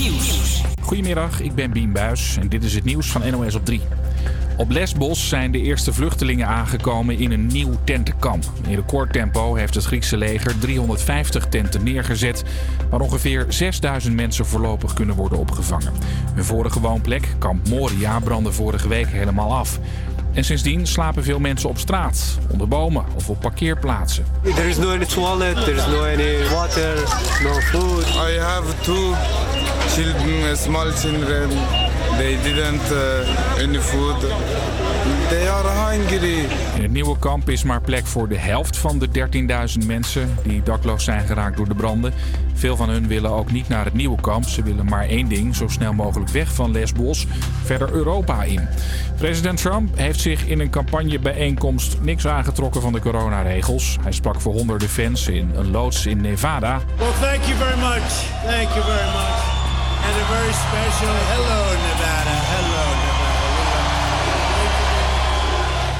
Nieuws. Goedemiddag, ik ben Bien Buis en dit is het nieuws van NOS op 3. Op Lesbos zijn de eerste vluchtelingen aangekomen in een nieuw tentenkamp. In recordtempo heeft het Griekse leger 350 tenten neergezet, waar ongeveer 6000 mensen voorlopig kunnen worden opgevangen. Hun vorige woonplek, kamp Moria, brandde vorige week helemaal af. En sindsdien slapen veel mensen op straat, onder bomen of op parkeerplaatsen. There is no any toilet, there is no any water, no food. I have two children, small children. They didn't uh, any food. They are hungry. In het nieuwe kamp is maar plek voor de helft van de 13.000 mensen die dakloos zijn geraakt door de branden. Veel van hun willen ook niet naar het nieuwe kamp. Ze willen maar één ding, zo snel mogelijk weg van Lesbos, verder Europa in. President Trump heeft zich in een campagnebijeenkomst niks aangetrokken van de coronaregels. Hij sprak voor honderden fans in een loods in Nevada. Well, thank you very much. Thank you very much. And a very special hello, Nevada. Hello, Nevada.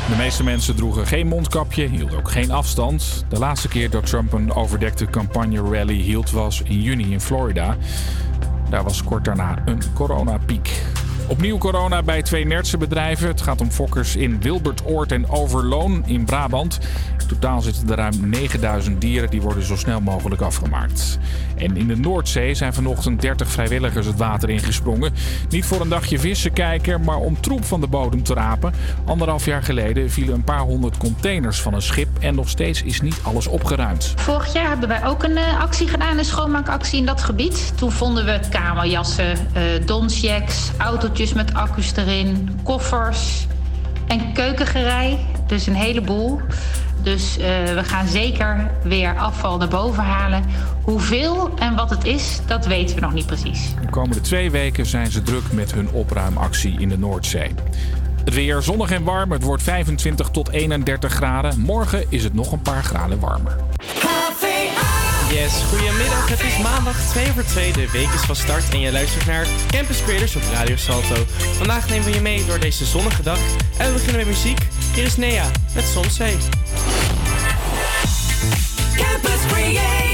De meeste mensen droegen geen mondkapje, hielden ook geen afstand. De laatste keer dat Trump een overdekte campagne-rally hield was in juni in Florida. Daar was kort daarna een coronapiek. Opnieuw corona bij twee Nertse bedrijven. Het gaat om fokkers in Wilbertoord en Overloon in Brabant. In totaal zitten er ruim 9000 dieren. Die worden zo snel mogelijk afgemaakt. En in de Noordzee zijn vanochtend 30 vrijwilligers het water ingesprongen. Niet voor een dagje vissen kijken, maar om troep van de bodem te rapen. Anderhalf jaar geleden vielen een paar honderd containers van een schip. En nog steeds is niet alles opgeruimd. Vorig jaar hebben wij ook een uh, actie gedaan, een schoonmaakactie in dat gebied. Toen vonden we kamerjassen, uh, donsjacks, autootjes met accu's erin, koffers en keukengerei. Dus een heleboel. Dus uh, we gaan zeker weer afval naar boven halen. Hoeveel en wat het is, dat weten we nog niet precies. De komende twee weken zijn ze druk met hun opruimactie in de Noordzee. Het weer zonnig en warm. Het wordt 25 tot 31 graden. Morgen is het nog een paar graden warmer. Yes, goedemiddag. Het is maandag 2 voor 2. De week is van start en je luistert naar Campus Creators op Radio Salto. Vandaag nemen we je mee door deze zonnige dag. En we beginnen met muziek. Hier is Nea met Somzee. Campus Creators,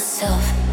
myself.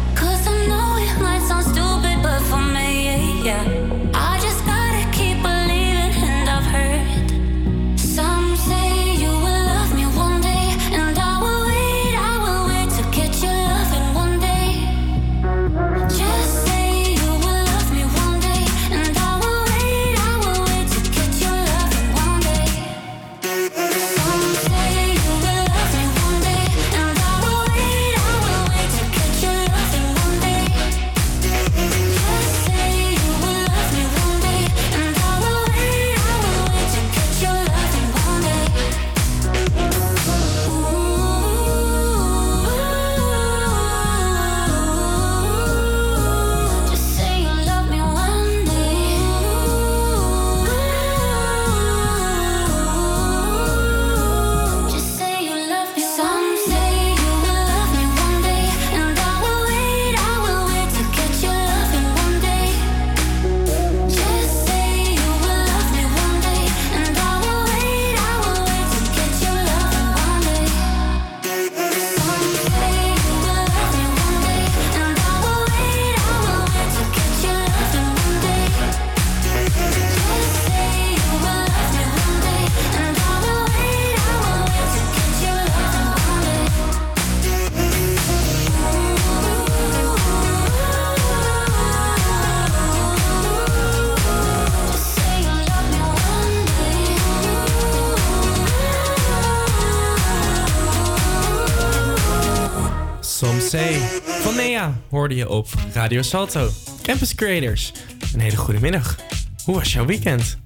Hoorde je op Radio Salto. Campus Creators, een hele goede middag. Hoe was jouw weekend?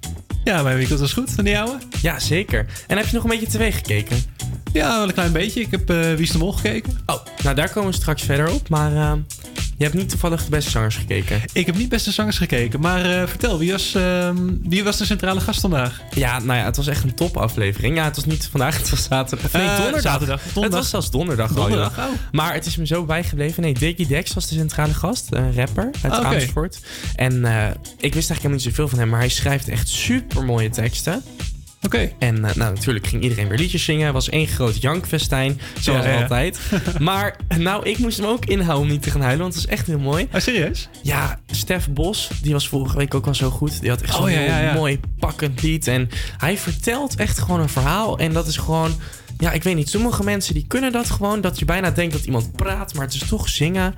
Ja, mijn weekend was goed. En die jouwe? Ja, zeker. En heb je nog een beetje tv gekeken? Ja, wel een klein beetje. Ik heb eh Wie is de Mol gekeken. Oh, nou daar komen we straks verder op. Maar eh, je hebt niet toevallig de beste zangers gekeken. Ik heb niet beste zangers gekeken. Maar eh, vertel, wie was, ehm, wie was de centrale gast vandaag? Ja, nou ja, het was echt een topaflevering. Ja, het was niet vandaag, het was zaterdag. Nee, Eh, donderdag. zaterdag. Het was zelfs donderdag, Donderdag, oh. Maar het is me zo bijgebleven. Nee, Diggy Dex was de centrale gast. Een rapper uit Ah, oké. Amersfoort. En eh, ik wist eigenlijk helemaal niet zoveel van hem. Maar hij schrijft echt super mooie teksten. Oké. En eh, nou, natuurlijk ging iedereen weer liedjes zingen. Het was één groot jankfestijn, zoals Ja, ja. altijd. maar nou, ik moest hem ook inhouden om niet te gaan huilen, want het is echt heel mooi. Ah, serieus? Ja, Stef Bos, die was vorige week ook al zo goed. Die had echt zo'n Oh, ja, heel mooi pakkend lied. En hij vertelt echt gewoon een verhaal. En dat is gewoon... Ja, ik weet niet. Sommige mensen die kunnen dat gewoon. Dat je bijna denkt dat iemand praat, maar het is toch zingen.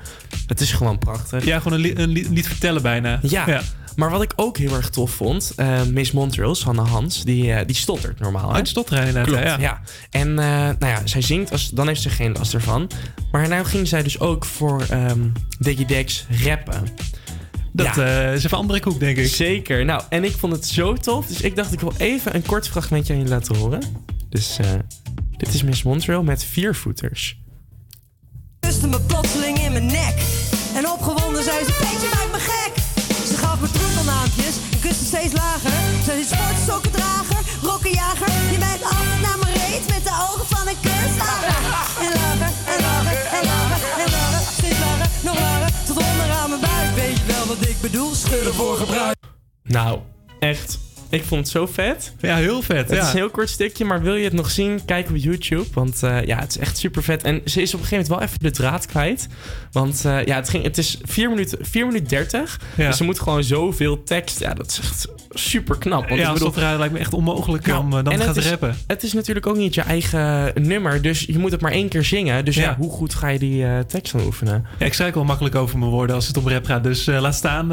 Het is gewoon prachtig. Ja, gewoon een, li- een li- lied vertellen bijna. Ja. Maar wat ik ook heel erg tof vond, eh, Miss Montreal, Hanne Hans, die, eh, die stottert normaal. hè? Uit stotteren inderdaad. Klopt, ja. ja. En eh, nou ja, zij zingt, als, dan heeft ze geen last ervan. Maar nou ging zij dus ook voor ehm Diggy Dex rappen. Dat eh, is even een andere koek, denk ik. Zeker. Nou, en ik vond het zo tof. Dus ik dacht, ik wil even een kort fragmentje aan je laten horen. Dus eh, dit is Miss Montreal met viervoeters. kuste me plotseling in mijn nek. En opgewonden zei ze, troetelnaampjes en kuste steeds lager. Ze is sportsokkendrager, rokkenjager. Je mijt af naar mijn reet met de ogen van een kunstlager. En lager, en lager, en lager, en lager. Steeds lager, nog lager, tot onderaan mijn buik. Weet je wel wat ik bedoel? Schudden voor gebruik. Nou, echt. Ik vond het zo vet. Ja, heel vet. Het ja. is een heel kort stukje, maar wil je het nog zien? Kijk op YouTube. Want eh, ja, het is echt super vet. En ze is op een gegeven moment wel even de draad kwijt. Want eh, ja, het, ging, het is 4 minuten, 4 minuten 30. Ja. Dus ze moet gewoon zoveel tekst. Ja, dat is echt super knap. Want ja, bedoel, lijkt me echt onmogelijk Nou, om eh, dan te gaan het is- rappen. Het is natuurlijk ook niet je eigen nummer, dus je moet het maar één keer zingen. Dus ja, Ja. hoe goed ga je die tekst dan oefenen? Ja, ik struikel wel makkelijk over mijn woorden als het om rap gaat. Dus laat staan,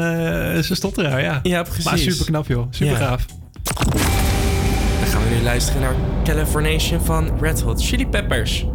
ze stotteraar, ja. Ja, precies. Maar super knap, joh. Super gaaf. Dan gaan we nu luisteren naar Californation van Red Hot Chili Peppers.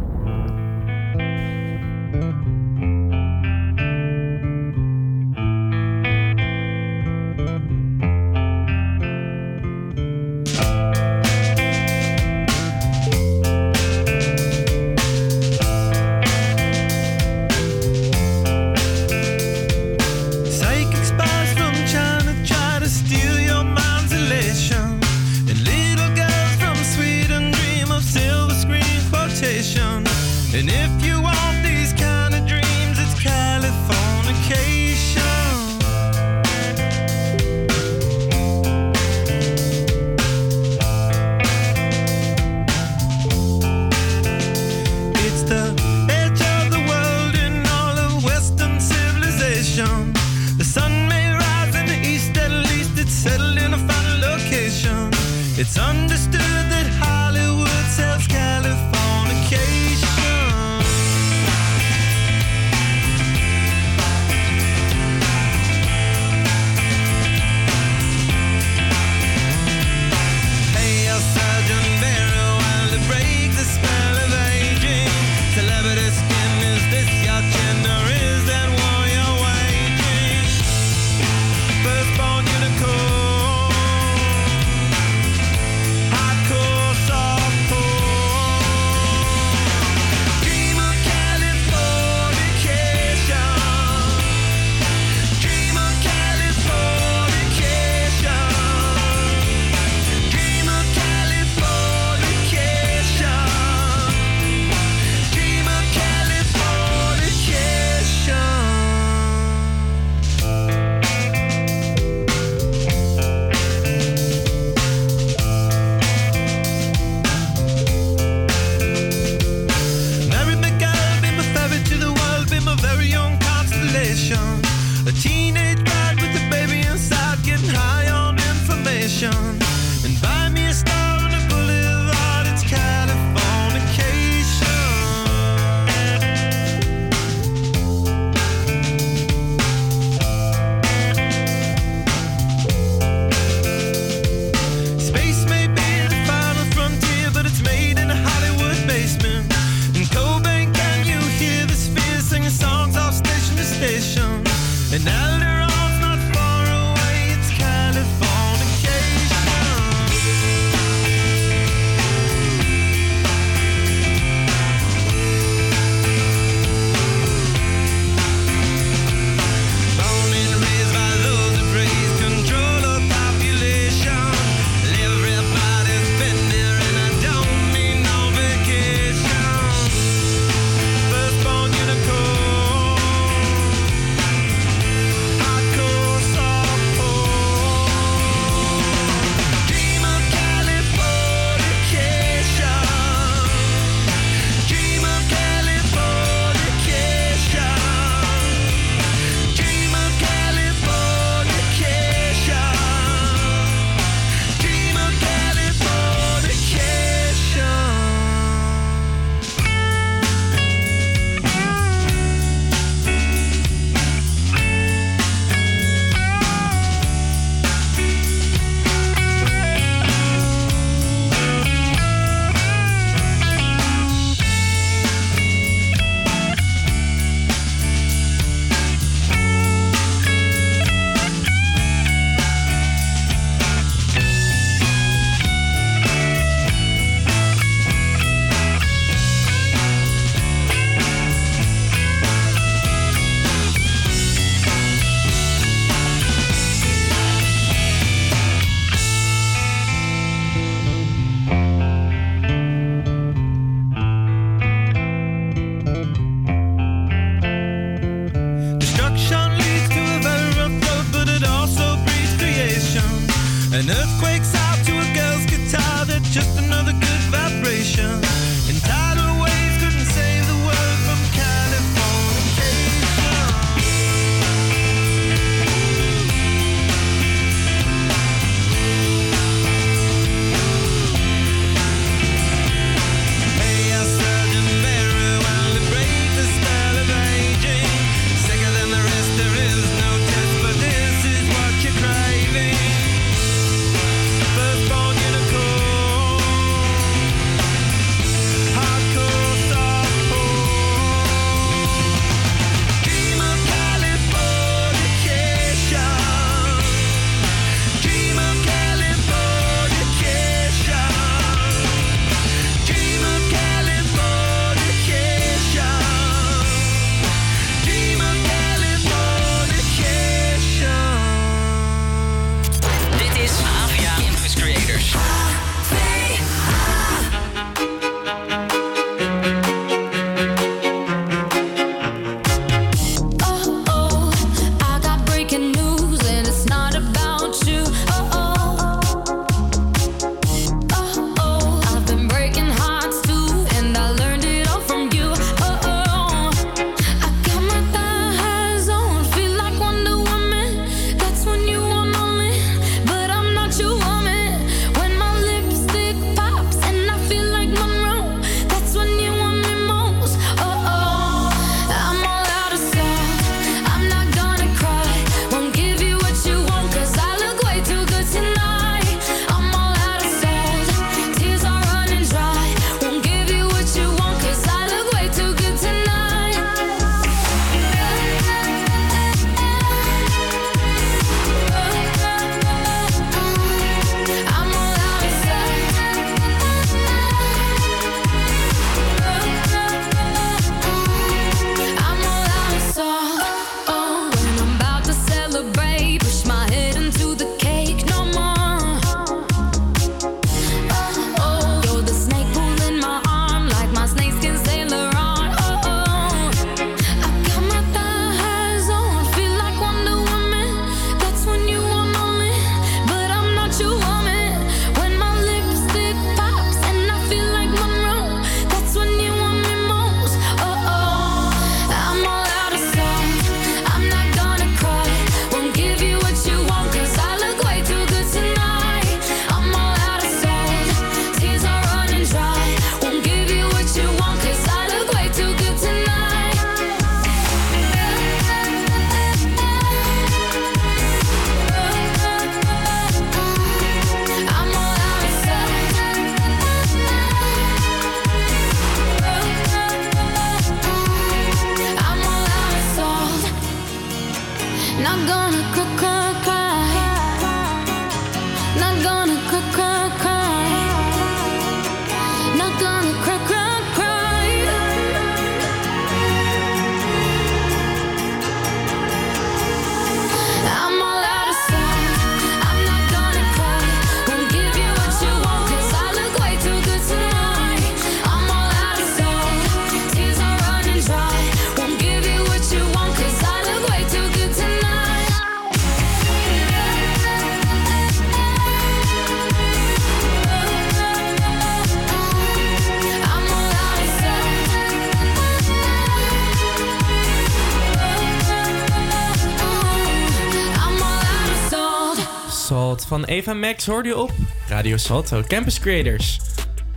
Van Eva Max hoorde je op Radio Salto, Campus Creators.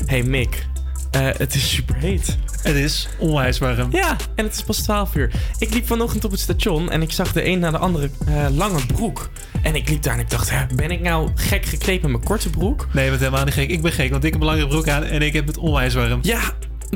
Hey Mick, eh, het is super heet. Het is onwijs warm. Ja, en het is pas 12 uur. Ik liep vanochtend op het station en ik zag de een na de andere eh, lange broek. En ik liep daar en ik dacht, hè, ben ik nou gek gekleed met mijn korte broek? Nee, bent helemaal niet gek. Ik ben gek, want ik heb een lange broek aan en ik heb het onwijs warm. Ja,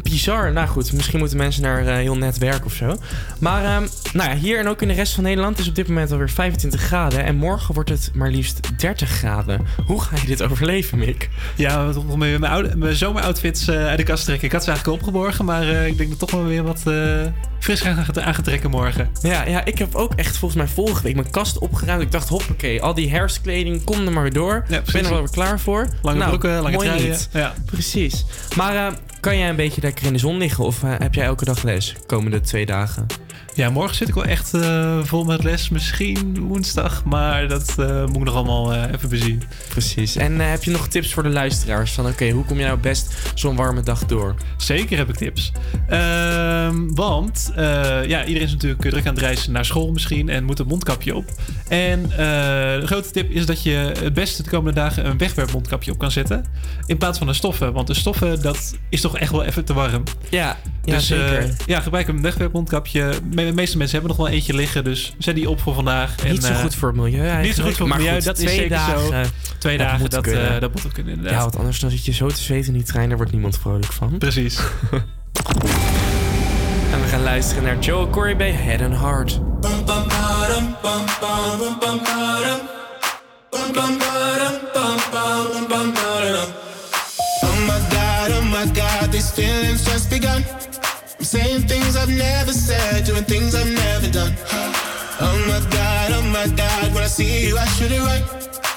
bizar. Nou goed, misschien moeten mensen naar eh, heel net werk of zo. Maar ehm, nou ja, hier en ook in de rest van Nederland is op dit moment alweer 25 graden. En morgen wordt het maar liefst 30 graden. Hoe ga je dit overleven, Mick? Ja, toch wel mijn, oude, mijn zomeroutfits eh, uit de kast trekken. Ik had ze eigenlijk opgeborgen, maar eh, ik denk dat toch wel weer wat eh, fris gaan aan gaan trekken morgen. Ja, ja, ik heb ook echt volgens mij vorige week mijn kast opgeruimd. Ik dacht, hoppakee, al die herfstkleding, kom er maar weer door. ik ben er wel weer klaar voor. Lange Nou, broeken, lange mooi truien. niet. Ja. Precies. Maar kan jij een beetje lekker in de zon liggen? Of heb jij elke dag les komende twee dagen? Ja, morgen zit ik wel echt eh, vol met les. Misschien woensdag, maar dat eh, moet ik nog allemaal eh, even bezien. Precies. En heb je nog tips voor de luisteraars? Van oké, hoe kom je nou best zo'n warme dag door? Zeker heb ik tips. Ehm, want ja, iedereen is natuurlijk druk aan het reizen naar school misschien en moet een mondkapje op. En de grote tip is dat je het beste de komende dagen een wegwerpmondkapje op kan zetten. In plaats van een stoffen. Want de stoffen, dat is toch echt wel even te warm. Ja, ja dus zeker. ja, gebruik een wegwerpmondkapje. De meeste mensen hebben nog wel eentje liggen, dus zet die op voor vandaag. Niet zo eh, goed voor het milieu eigenlijk. Niet zo goed voor het Maar milieu, goed, dat is twee zeker zo. dagen, Twee dat dagen, moet dat, kunnen. eh, dat moet ook kunnen inderdaad. Ja, want anders dan zit je zo te zweten in die trein, daar wordt niemand vrolijk van. Precies. en we gaan luisteren naar Joe Corey bij Head and Heart. Oh my god, oh my god, these feelings just begun. Saying things I've never said, doing things I've never done. Oh my god, oh my god, when I see you, I should it right.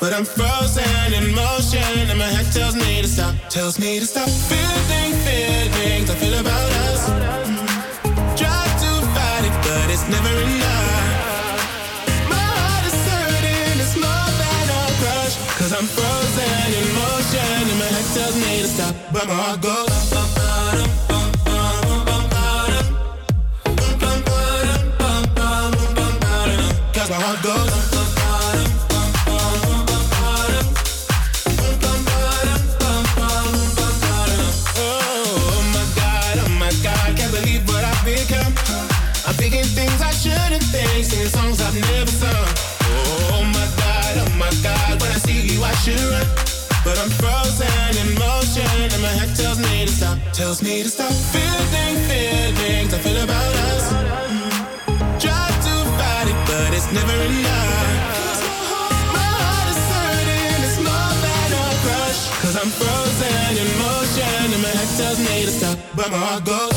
But I'm frozen in motion, and my head tells me to stop, tells me to stop. Feeling feelings I feel about us. Try to fight it, but it's never enough. My heart is hurting, it's more than. Cause I'm frozen in motion, and my head tells me to stop, but my heart goes. Run. But I'm frozen in motion, and my head tells me to stop, tells me to stop. Feeling feelings I feel about us. Try to fight it, but it's never enough. My heart is hurting, it's more than a crush. Cause I'm frozen in motion, and my head tells me to stop, but my heart goes.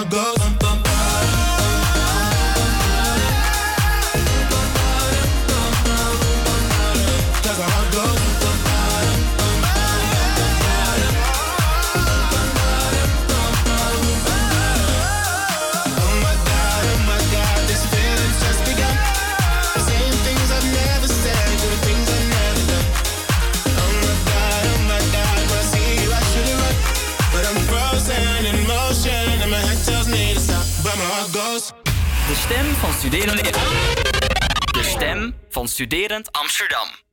I got. Van Studerend... De stem van Studerend Amsterdam.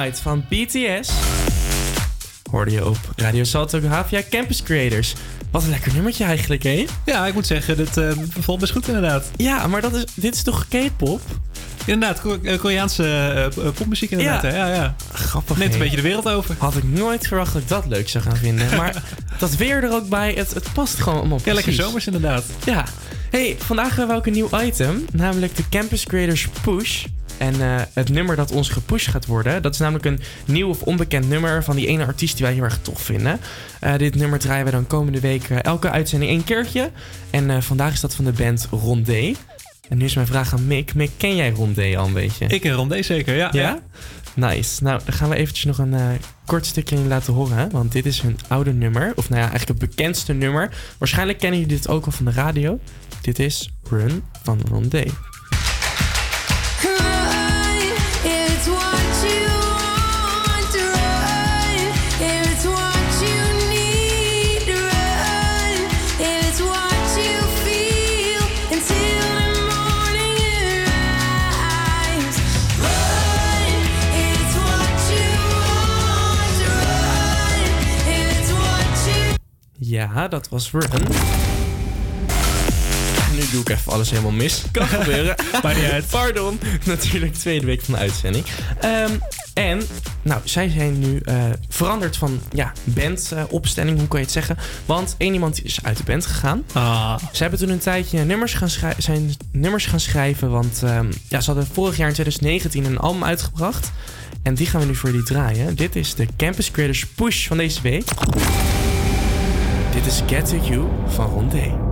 Dynamite van BTS. Hoorde je op Radio Salto Havia Campus Creators. Wat een lekker nummertje eigenlijk, hè? Ja, ik moet zeggen, dit uh, bevalt best goed inderdaad. Ja, maar dat is, dit is toch K-pop? Inderdaad, eh, Koreaanse eh, popmuziek inderdaad. Ja. hè? Ja, ja. Grappig. Neemt een beetje de wereld over. Had ik nooit verwacht dat ik dat leuk zou gaan vinden. Maar dat weer er ook bij, het, het past gewoon allemaal Ja, lekker precies. zomers inderdaad. Ja. Hey, vandaag hebben we ook een nieuw item. Namelijk de Campus Creators Push. En eh, het nummer dat ons gepusht gaat worden, dat is namelijk een nieuw of onbekend nummer van die ene artiest die wij heel erg tof vinden. Eh, dit nummer draaien we dan komende week eh, elke uitzending één keertje. En vandaag is dat van de band Rondé. En nu is mijn vraag aan Mick. Mick, ken jij Rondé al een beetje? Ik en Rondé zeker, ja. Ja? Nice. Nou, dan gaan we eventjes nog een kort stukje laten horen. Want dit is hun oude nummer. Of nou ja, eigenlijk het bekendste nummer. Waarschijnlijk kennen jullie dit ook al van de radio. Dit is Run van Rondé. Ja, dat was Run. Nu doe ik even alles helemaal mis. Kan gebeuren. Maakt niet uit. Pardon. Natuurlijk tweede week van de uitzending. Ehm, en, nou, zij zijn nu eh, veranderd van, ja, bandopstelling, hoe kan je het zeggen? Want één iemand is uit de band gegaan. Ah. Ze hebben toen een tijdje nummers gaan, schrij- zijn nummers gaan schrijven. Want ehm, ja, ze hadden vorig jaar in 2019 een album uitgebracht. En die gaan we nu voor jullie draaien. Dit is de Campus Creators Push van deze week. Dit is Get To You van Rondé.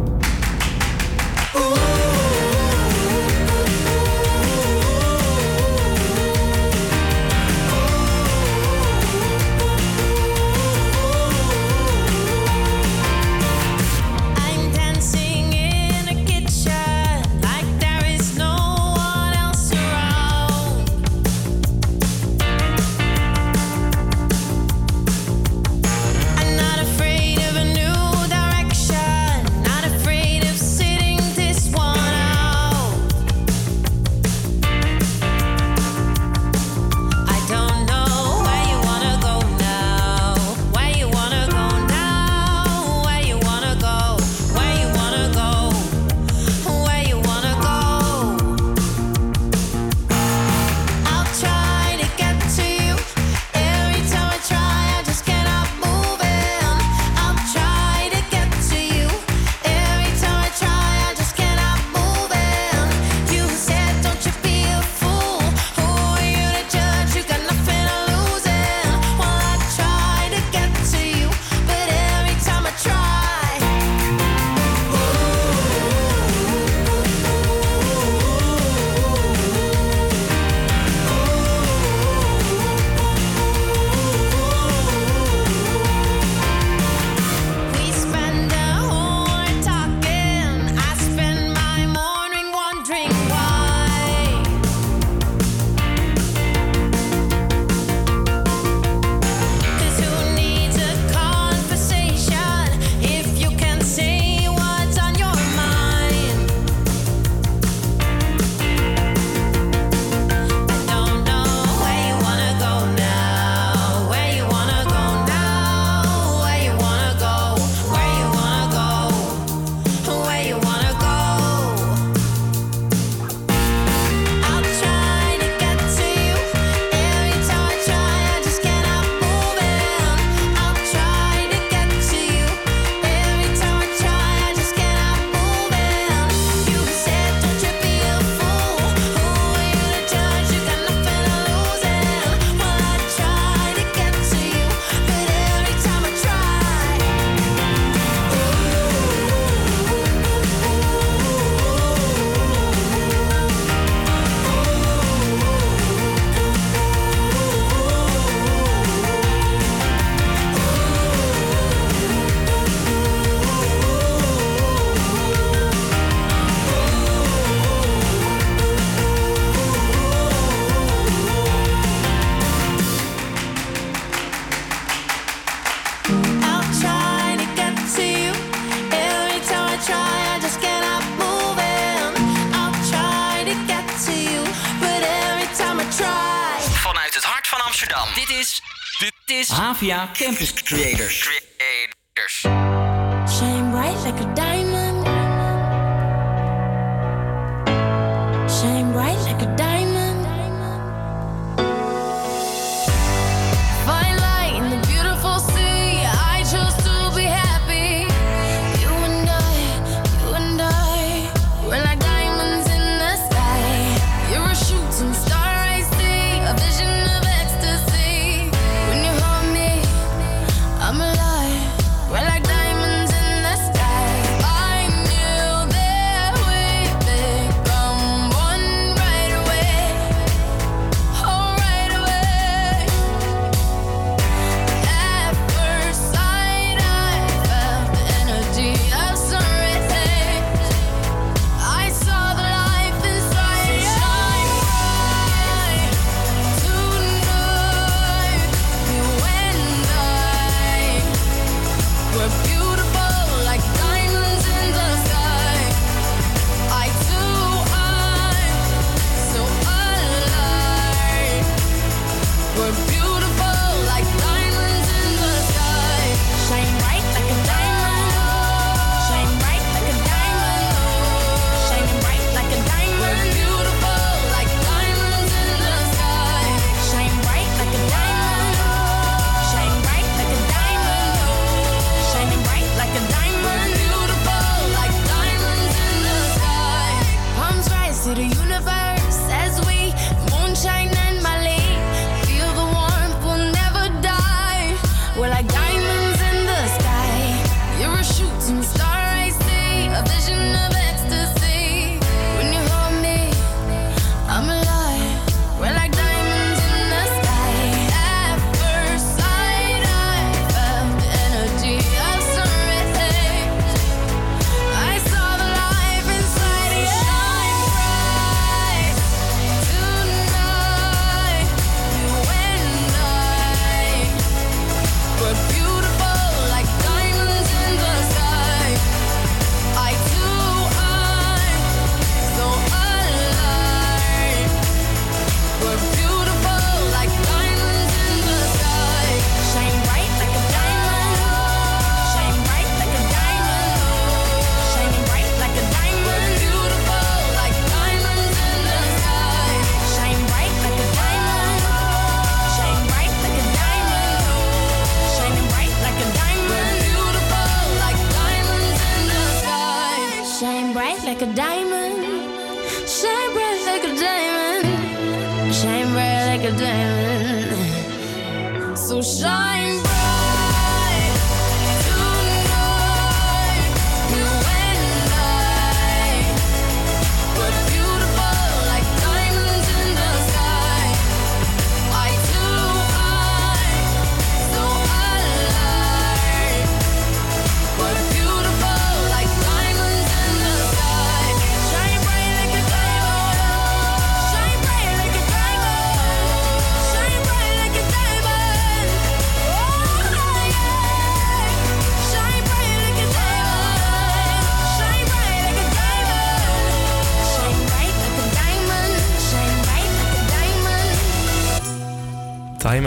campus creators.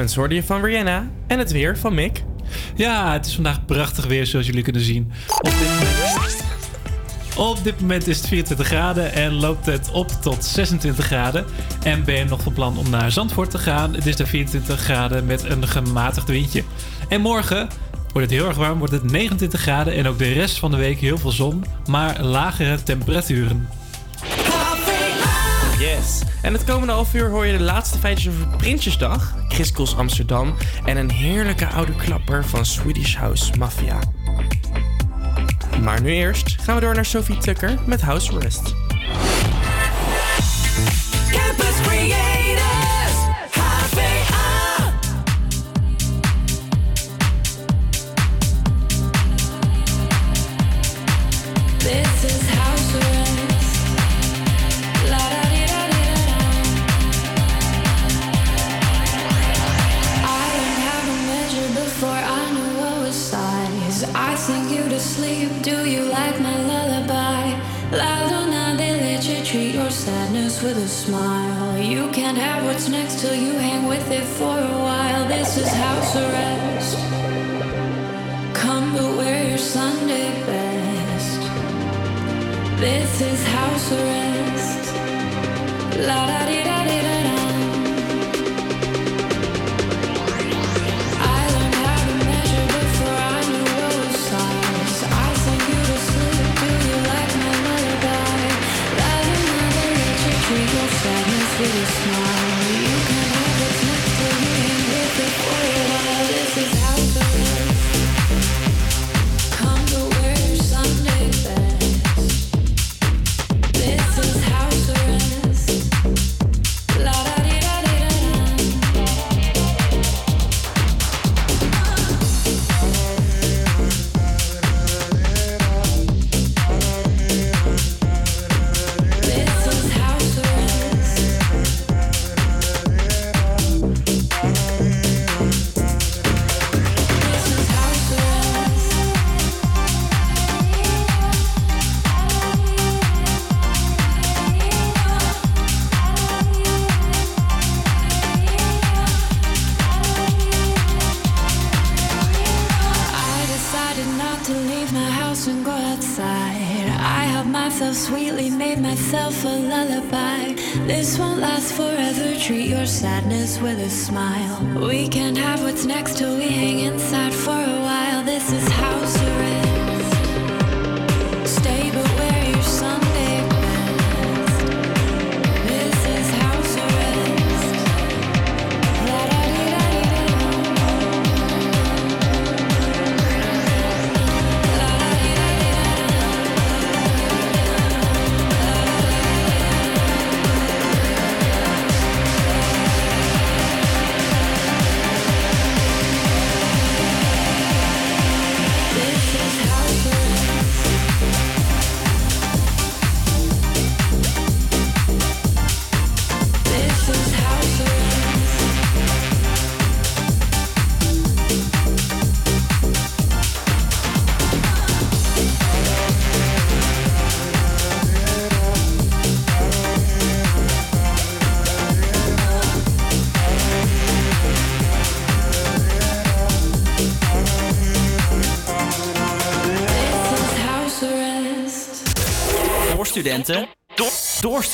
Moments van Rihanna en het weer van Mick. Ja, het is vandaag prachtig weer zoals jullie kunnen zien. Op dit, moment, op dit moment is het 24 graden en loopt het op tot 26 graden. En ben je nog van plan om naar Zandvoort te gaan? Het is de 24 graden met een gematigd windje. En morgen wordt het heel erg warm, wordt het 29 graden en ook de rest van de week heel veel zon, maar lagere temperaturen. En het komende half uur hoor je de laatste feitjes over Prinsjesdag, Christels Amsterdam en een heerlijke oude klapper van Swedish House Mafia. Maar nu eerst gaan we door naar Sophie Tucker met House Rest.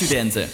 Door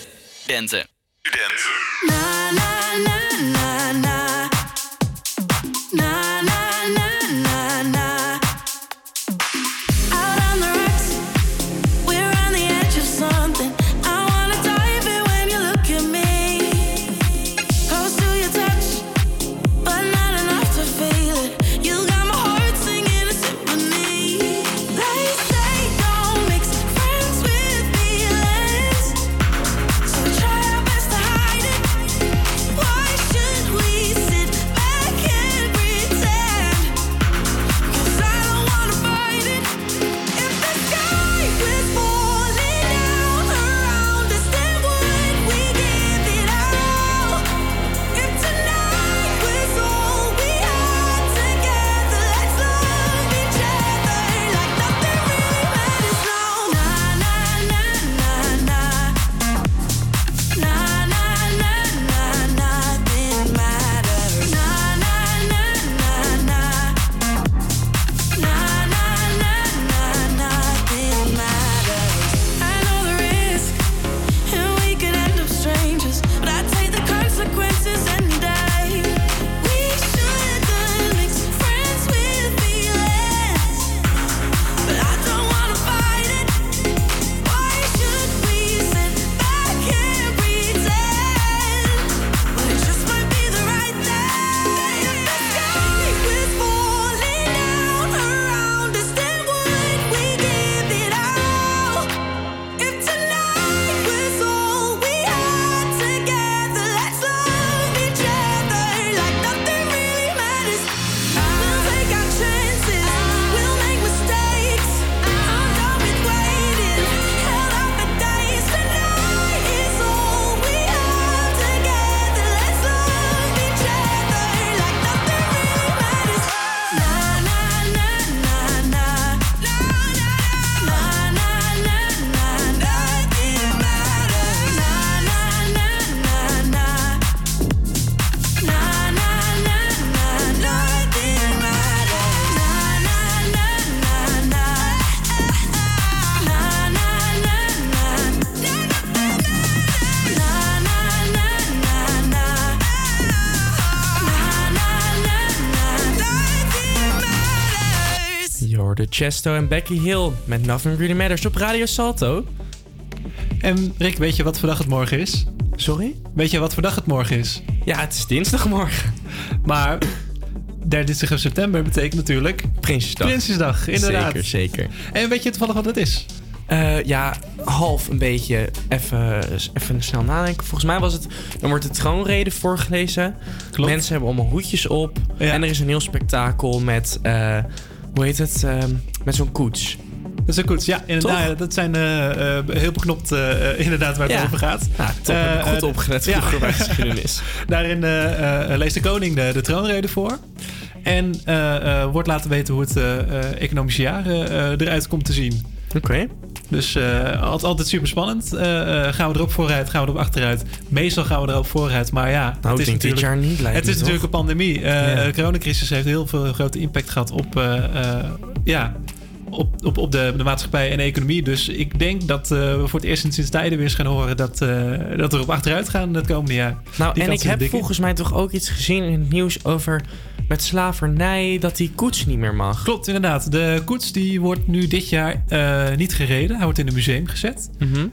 Chesto en Becky Hill met Nothing Really Matters op Radio Salto. En Rick, weet je wat voor dag het morgen is? Sorry? Weet je wat voor dag het morgen is? Ja, het is dinsdagmorgen. Maar 23 september betekent natuurlijk... Prinsjesdag. Prinsjesdag, inderdaad. Zeker, zeker. En weet je toevallig wat het is? Eh, ja, half een beetje. Even, even snel nadenken. Volgens mij was het. Dan wordt de troonrede voorgelezen. Mensen hebben allemaal hoedjes op. En er is een heel spektakel met. eh, hoe heet het? Ehm, met zo'n koets. Dat is een koets, ja. Inderdaad, dat zijn eh, eh, heel beknopt eh, inderdaad waar het Ja. over gaat. Ja, top. Heb ik goed opgelet ja. bij geschiedenis. Daarin leest de koning de, de troonrede voor. En wordt laten weten hoe het economische jaar eruit komt te zien. Oké. Dus eh, altijd, super spannend. Eh, eh, gaan we erop vooruit, gaan we erop achteruit? Meestal gaan we erop vooruit, maar ja. Nou, het is dit jaar niet, lijkt Het is natuurlijk een pandemie. Ja. De coronacrisis heeft heel veel grote impact gehad op, ja, op, op, op de, de maatschappij en de economie. Dus ik denk dat eh, we voor het eerst sinds tijden weer eens gaan horen dat, eh, dat we erop achteruit gaan het komende jaar. Nou, Die en ik heb volgens mij toch ook iets gezien in het nieuws over. met slavernij. dat die koets niet meer mag. Klopt, inderdaad. De koets die wordt nu dit jaar eh, niet gereden. Hij wordt in een museum gezet. Mhm. Ehm,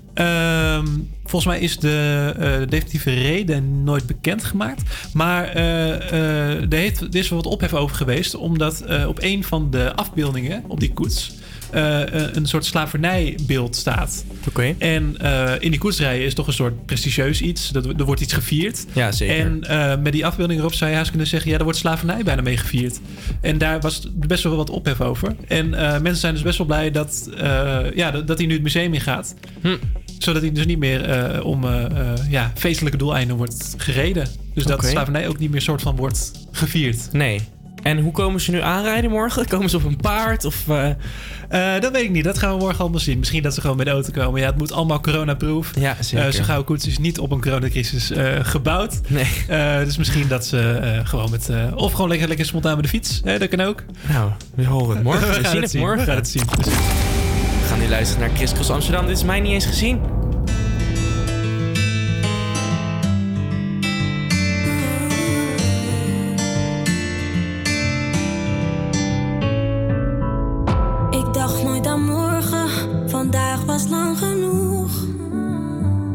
volgens mij is de eh, definitieve reden nooit bekendgemaakt. Maar eh, eh, er, heeft, er is wel wat ophef over geweest. Omdat op een van de afbeeldingen op die koets... een soort slavernijbeeld staat. Oké. En in die koetsrijen is toch een soort prestigieus iets. Dat, er wordt iets gevierd. Ja, zeker. En met die afbeelding erop zou je haast kunnen zeggen... ja, er wordt slavernij bijna mee gevierd. En daar was best wel wat ophef over. En mensen zijn dus best wel blij dat, ja, dat, dat hij nu het museum in gaat. Hm. Zodat hij dus niet meer eh, om eh, eh, ja, feestelijke doeleinden wordt gereden. Dus dat slavernij ook niet meer soort van wordt gevierd. Nee. En hoe komen ze nu aanrijden morgen? Komen ze op een paard? Of, dat weet ik niet. Dat gaan we morgen allemaal zien. Misschien dat ze gewoon met de auto komen. Ja, het moet allemaal coronaproof. Ja, zeker. Eh Zo'n gouden koets is niet op een coronacrisis gebouwd. Nee. Dus misschien dat ze gewoon met... of gewoon lekker, lekker spontaan met de fiets. Dat kan ook. Nou, we horen het morgen. We, gaan zien het, zien. morgen. We gaan het zien. Gaan nu luisteren naar Chris Cross Amsterdam. Dit is mij niet eens gezien. Ik dacht nooit aan morgen, vandaag was lang genoeg.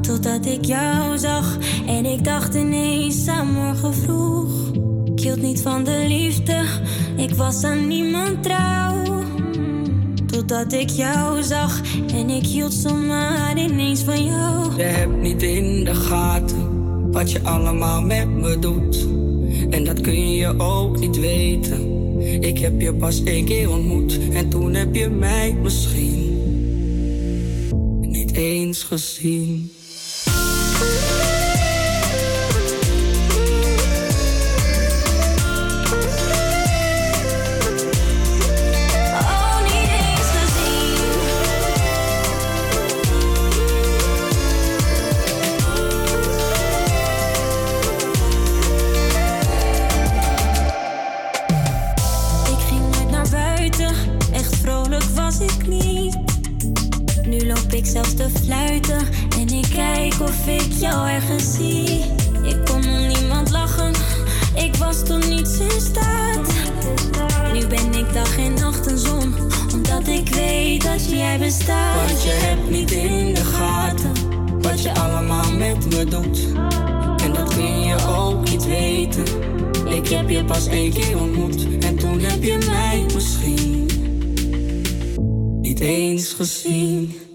Totdat ik jou zag en ik dacht ineens aan morgen vroeg. Ik hield niet van de liefde, ik was aan niemand trouw. Totdat ik jou zag en ik hield zomaar ineens van jou. Je hebt niet in de gaten wat je allemaal met me doet. En dat kun je ook niet weten. Ik heb je pas één keer ontmoet en toen heb je mij misschien niet eens gezien. Te fluiten en ik kijk of ik jou ergens zie. Ik kon om niemand lachen, ik was tot niets in staat. Nu ben ik dag en nacht een zon, omdat ik weet dat jij bestaat. Want je hebt niet in de gaten wat je allemaal met me doet. En dat kun je ook niet weten. Ik heb je pas één keer ontmoet en toen heb je mij misschien niet eens gezien.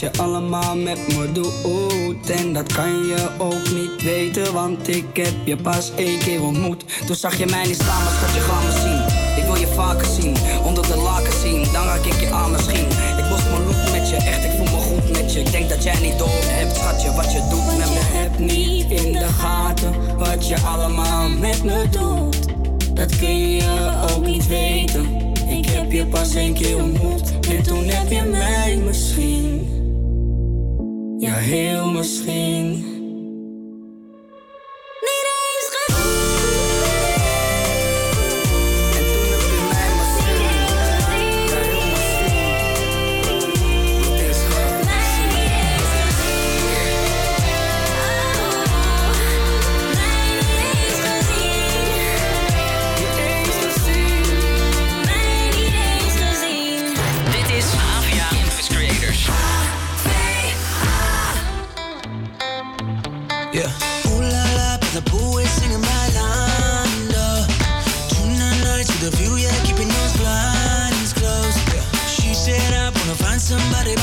Wat je allemaal met me doet. En dat kan je ook niet weten, want ik heb je pas één keer ontmoet. Toen zag je mij niet staan, maar schat, je gaat me zien. Ik wil je vaker zien, onder de laken zien, dan raak ik je aan misschien. Ik borst mijn look met je, echt, ik voel me goed met je. Ik denk dat jij niet door hebt, schatje, wat je doet met me. Heb niet in de gaten wat je allemaal met me doet. Dat kun je ook niet weten. Ik heb je pas één keer ontmoet en toen heb je mij misschien. Ja, heel misschien. Yeah. Ooh la la, but the is singing bailando. Tonight nights with a view, yeah, keeping those blinds closed. Yeah. She said I wanna find somebody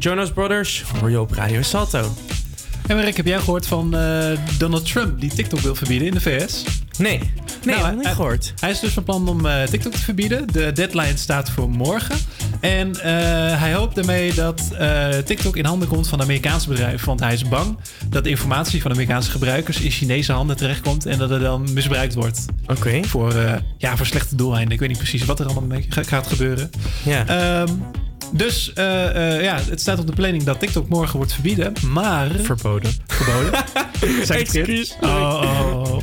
Jonas Brothers hoor je op Radio Salto. En Mark, heb jij gehoord van eh, Donald Trump die TikTok wil verbieden in de VS? Nee, nee, nou, heb niet hij, gehoord. Hij is dus van plan om eh, TikTok te verbieden. De deadline staat voor morgen. En eh, hij hoopt daarmee dat TikTok in handen komt van Amerikaanse bedrijven. Want hij is bang dat de informatie van Amerikaanse gebruikers in Chinese handen terechtkomt. En dat er dan misbruikt wordt. Oké. Voor, ja, voor slechte doeleinden. Ik weet niet precies wat er allemaal mee ga- gaat gebeuren. Ja. Ehm, dus eh, eh, ja, het staat op de planning dat TikTok morgen wordt verbieden. Maar... Verboden. Verboden. Zeg het verkeerd? Excuus. Oh, oh, oh.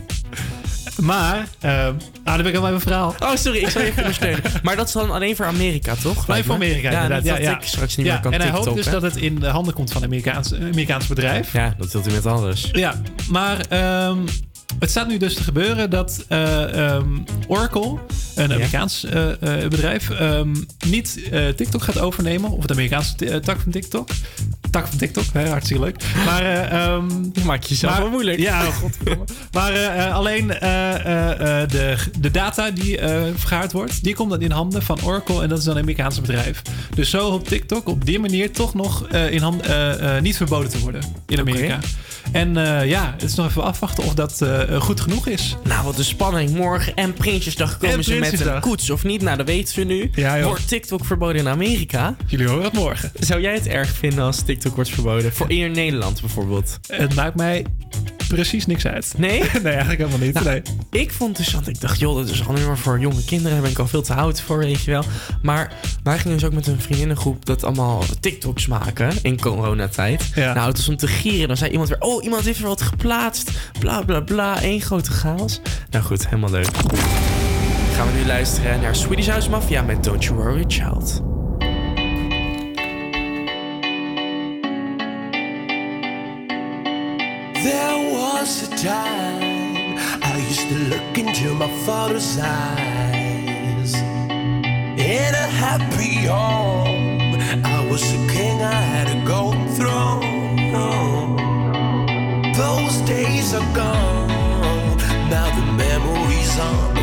Maar, ehm ah, dan ben ik al bij mijn verhaal. Oh, sorry, ik zal je even ondersteunen. Maar dat is dan alleen voor Amerika, toch? Alleen voor Amerika, ja, inderdaad. Ja, dat ik straks niet ja, meer kan En hij hoopt TikTok, dus hè? dat het in de handen komt van een Amerikaans, Amerikaans bedrijf. Ja, dat wilt hij met alles. Ja, maar ehm, het staat nu dus te gebeuren dat eh, ehm, Oracle, een Amerikaans eh, eh, bedrijf, ehm, niet TikTok gaat overnemen. Of het Amerikaanse tak van TikTok. Tak van TikTok, hè, hartstikke leuk. Maar, eh, ehm, je jezelf maar- wel moeilijk. Ja, maar alleen de, de data die vergaard wordt, die komt dan in handen van Oracle en dat is dan een Amerikaans bedrijf. Dus zo hoopt TikTok op die manier toch nog in hand, niet verboden te worden in Amerika. En ja, het is nog even afwachten of dat goed genoeg is. Nou, wat een spanning. Morgen en Prinsjesdag komen En ze met een koets. Of niet? Nou, dat weten we nu. Ja. Wordt TikTok verboden in Amerika? Jullie horen het morgen. Zou jij het erg vinden als TikTok wordt verboden? Voor in Nederland bijvoorbeeld. Het maakt mij precies niks uit. Nee? nee, eigenlijk helemaal niet. Nou, nee. Ik vond dus, want ik dacht, joh, dat is alleen maar voor jonge kinderen. Daar ben ik al veel te oud voor, weet je wel. Maar wij gingen dus ook met een vriendinnengroep dat allemaal TikToks maken in coronatijd. Ja. Nou, het was om te gieren. Dan zei iemand weer, oh, iemand heeft er wat geplaatst. Bla, bla, bla. Eén grote chaos. Nou goed, helemaal leuk. Gaan we nu luisteren naar Swedish House Mafia met Don't You Worry Child. There was a time I used to look into my father's eyes. In a happy home, I was a king, I had a golden throne. Those days are gone, now the memories are.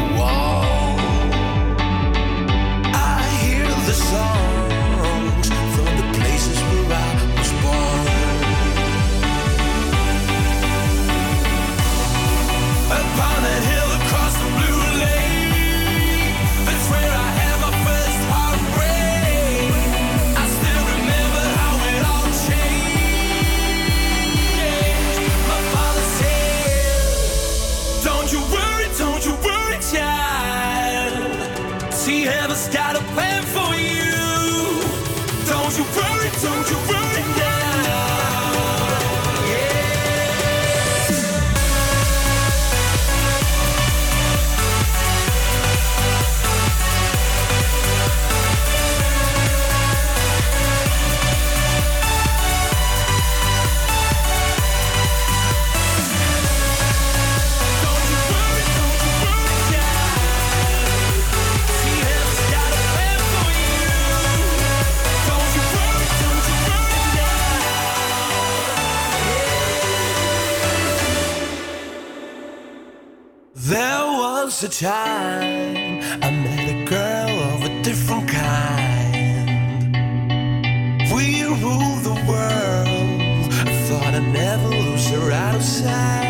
Pam was the time I met a girl of a different kind. We ruled the world. I thought I'd never lose her outside.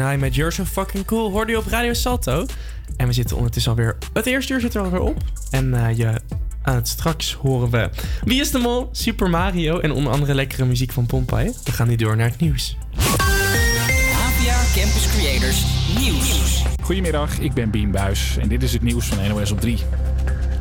High met You're So Fucking Cool hoorde je op Radio Salto. En we zitten ondertussen alweer... Het eerste uur zit er alweer op. En eh, je, aan het straks horen we... Wie is de Mol? Super Mario en onder andere lekkere muziek van Pompeii. We gaan nu door naar het nieuws. APA Campus Creators Nieuws. Goedemiddag, ik ben Bien Buis en dit is het nieuws van NOS op 3.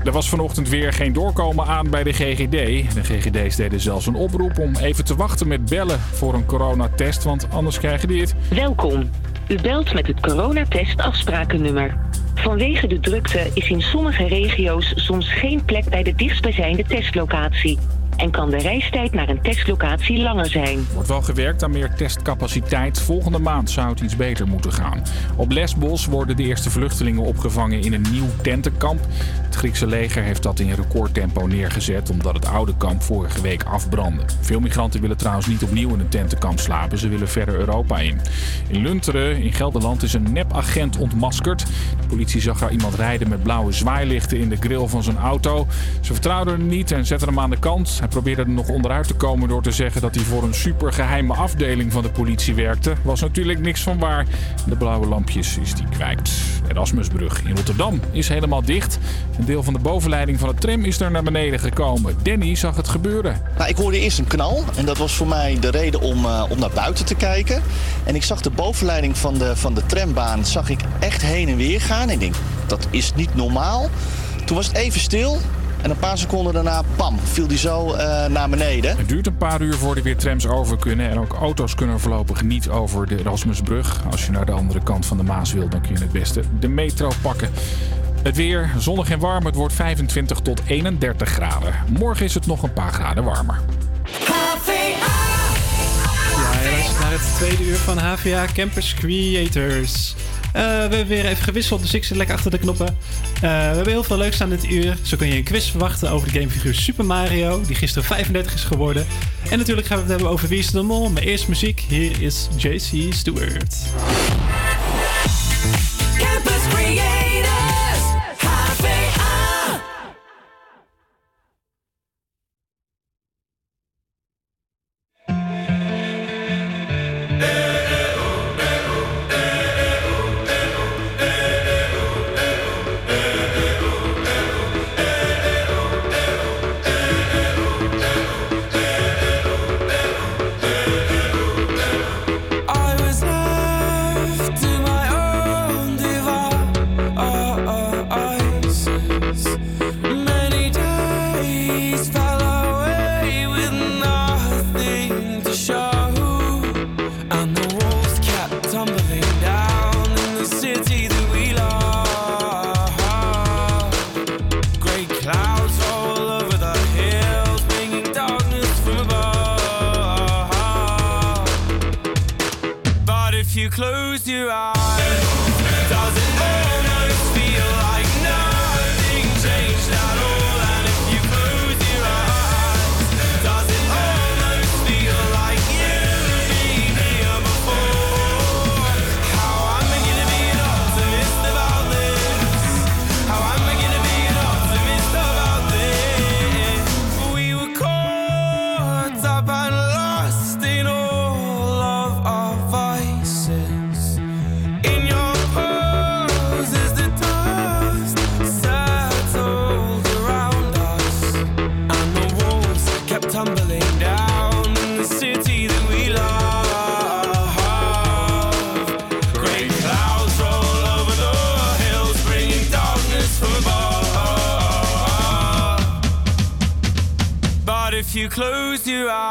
Er was vanochtend weer geen doorkomen aan bij de GGD. De GGD's deden zelfs een oproep om even te wachten met bellen voor een coronatest, want anders krijg je dit. Welkom. U belt met het coronatest afsprakennummer. Vanwege de drukte is in sommige regio's soms geen plek bij de dichtstbijzijnde testlocatie. En kan de reistijd naar een testlocatie langer zijn. Wordt wel gewerkt aan meer testcapaciteit. Volgende maand zou het iets beter moeten gaan. Op Lesbos worden de eerste vluchtelingen opgevangen in een nieuw tentenkamp. Het Griekse leger heeft dat in recordtempo neergezet omdat het oude kamp vorige week afbrandde. Veel migranten willen trouwens niet opnieuw in een tentenkamp slapen. Ze willen verder Europa in. In Lunteren in Gelderland is een nepagent ontmaskerd. De politie zag daar iemand rijden met blauwe zwaailichten in de grill van zijn auto. Ze vertrouwden hem niet en zetten hem aan de kant. Probeerde er nog onderuit te komen door te zeggen dat hij voor een supergeheime afdeling van de politie werkte. Was natuurlijk niks van waar. De blauwe lampjes is die kwijt. Erasmusbrug in Rotterdam is helemaal dicht. Een deel van de bovenleiding van de tram is er naar beneden gekomen. Danny zag het gebeuren. Nou, ik hoorde eerst een knal en dat was voor mij de reden om, eh, om naar buiten te kijken. En ik zag de bovenleiding van de, van de trambaan zag ik echt heen en weer gaan. Ik denk, dat is niet normaal. Toen was het even stil en een paar seconden daarna, pam, viel die zo eh, naar beneden. Het duurt een paar uur voordat er weer trams over kunnen. En ook auto's kunnen voorlopig niet over de Erasmusbrug. Als je naar de andere kant van de Maas wil, dan kun je het beste de metro pakken. Het weer zonnig en warm. Het wordt 25 tot 31 graden. Morgen is het nog een paar graden warmer. Ja, je luistert naar het tweede uur van HVA Campus Creators. Eh, we hebben weer even gewisseld, dus ik zit lekker achter de knoppen. Eh, we hebben heel veel leuks aan dit uur. Zo kun je een quiz verwachten over de gamefiguur Super Mario, die gisteren 35 is geworden. En natuurlijk gaan we het hebben over Wie is de Mol. Maar eerst muziek, hier is JC Stewart. Your eyes,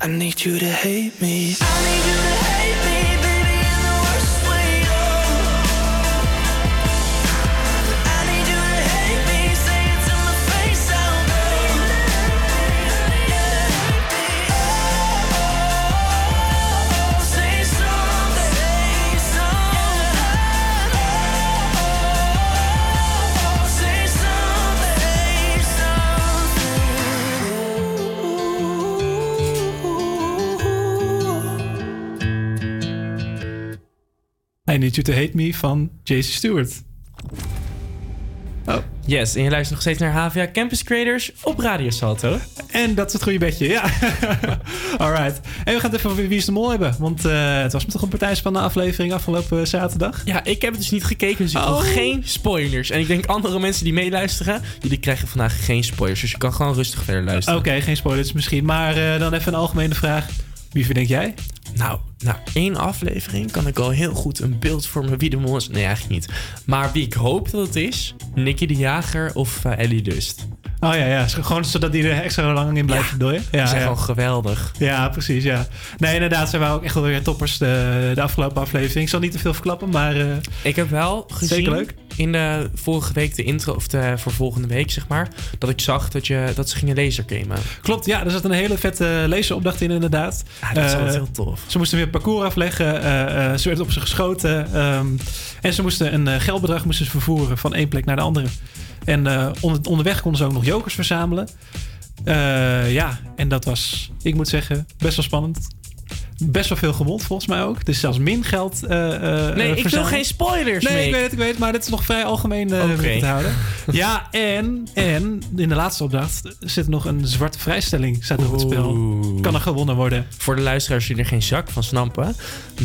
I need you to hate me, Need You To Hate Me van JC Stewart. Oh. Yes, en je luistert nog steeds naar HVA Campus Creators op Radio Salto. En dat is het goede bedje, ja. Alright. En we gaan het even over Wie is de Mol hebben. Want eh, het was me toch een partijspannende aflevering afgelopen zaterdag. Ja, ik heb het dus niet gekeken, dus ik wil Oh. geen spoilers. En ik denk andere mensen die meeluisteren, jullie krijgen vandaag geen spoilers. Dus je kan gewoon rustig verder luisteren. Oké, geen spoilers misschien. Maar eh, dan even een algemene vraag. Wie verdenk jij? Nou, na één aflevering kan ik al heel goed een beeld vormen wie de mol is. Nee, eigenlijk niet. Maar wie ik hoop dat het is, Nicky de Jager of eh, Ellie Dust. Oh ja, ja. Gewoon zodat die er extra lang in blijft dooien. Ja, Die zijn ja. gewoon geweldig. Ja, precies, ja. Nee, inderdaad, zijn we ook echt wel weer toppers de, de afgelopen aflevering. Ik zal niet te veel verklappen, maar... eh, Ik heb wel gezien Zeker leuk. in de vorige week de intro, of de, voor volgende week zeg maar, dat ik zag dat, je, dat ze gingen lasergamen. Klopt, ja, er zat een hele vette laseropdracht in inderdaad. Ja, dat is Eh, altijd heel tof. Ze moesten weer parcours afleggen. eh, eh, ze werd op ze geschoten. ehm, en ze moesten een eh, geldbedrag moesten vervoeren van één plek naar de andere. En eh, onder, onderweg konden ze ook nog jokers verzamelen. Eh, ja, en dat was, ik moet zeggen, best wel spannend. Best wel veel gewond volgens mij ook. Dus zelfs min geld eh, eh, Nee, ik wil geen spoilers, Nee, ik weet het, ik weet het. Maar dit is nog vrij algemeen om te houden. Ja, en, en in de laatste opdracht zit nog een zwarte vrijstelling staat op het spel. Kan er gewonnen worden. Voor de luisteraars die er geen zak van snappen.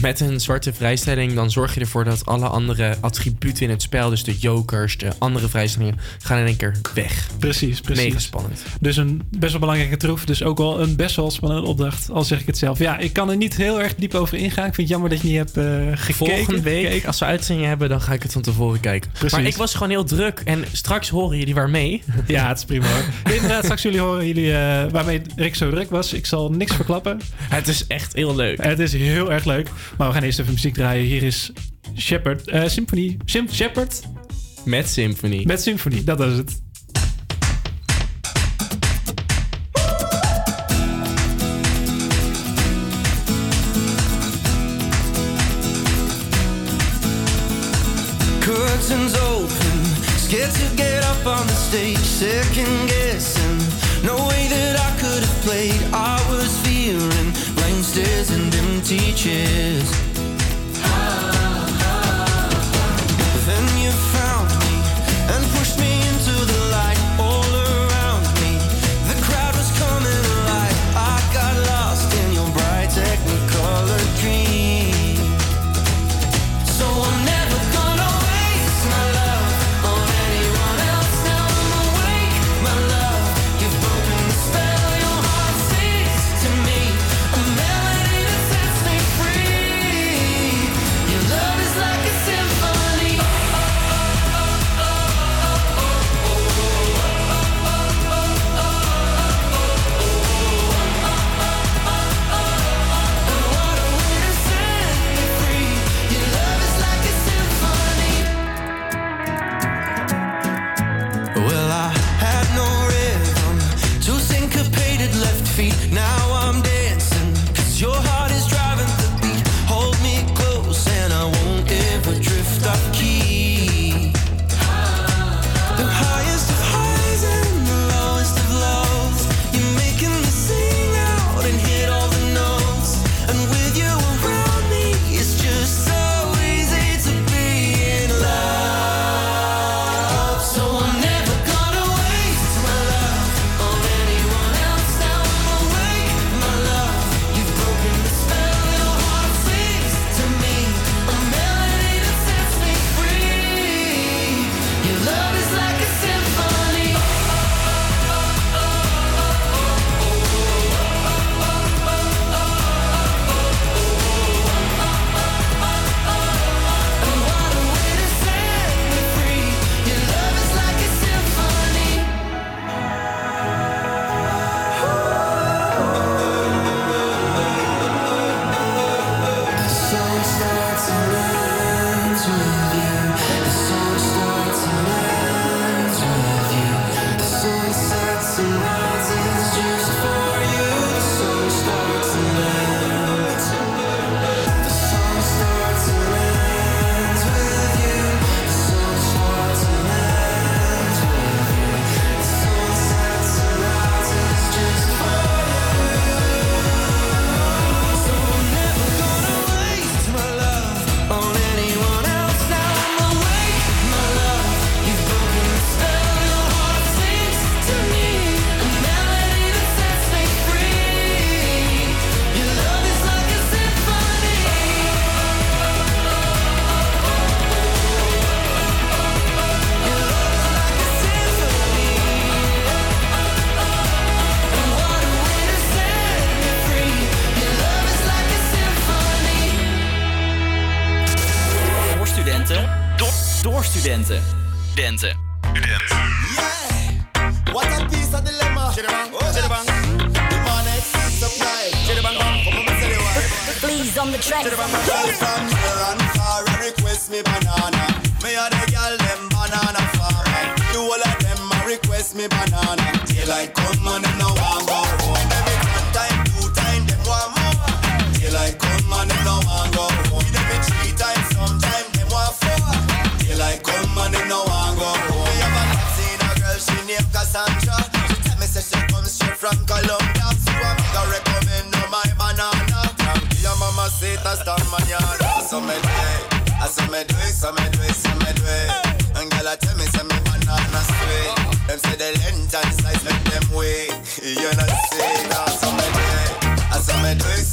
Met een zwarte vrijstelling dan zorg je ervoor dat alle andere attributen in het spel... dus de jokers, de andere vrijstellingen... gaan in één keer weg. Precies, precies. Mega spannend. Dus een best wel belangrijke troef. Dus ook wel een best wel spannende opdracht. Al zeg ik het zelf. Ja, ik kan er niet heel erg diep over ingaan. Ik vind het jammer dat je niet hebt eh, gekeken. Volgende week, gekeken. als we uitzending hebben, dan ga ik het van tevoren kijken. Precies. Maar ik was gewoon heel druk en straks horen jullie waarmee. Ja, het is prima hoor. Inderdaad, straks jullie horen jullie, eh, waarmee Rick zo druk was. Ik zal niks verklappen. Het is echt heel leuk. Het is heel erg leuk. Maar we gaan eerst even muziek draaien. Hier is Shepard, eh Symphony. Sim Shepard Met Symphony. met Symphony, dat was het. Stage, second guessing. No way that I could have played. I was fearing blank stares and empty chairs.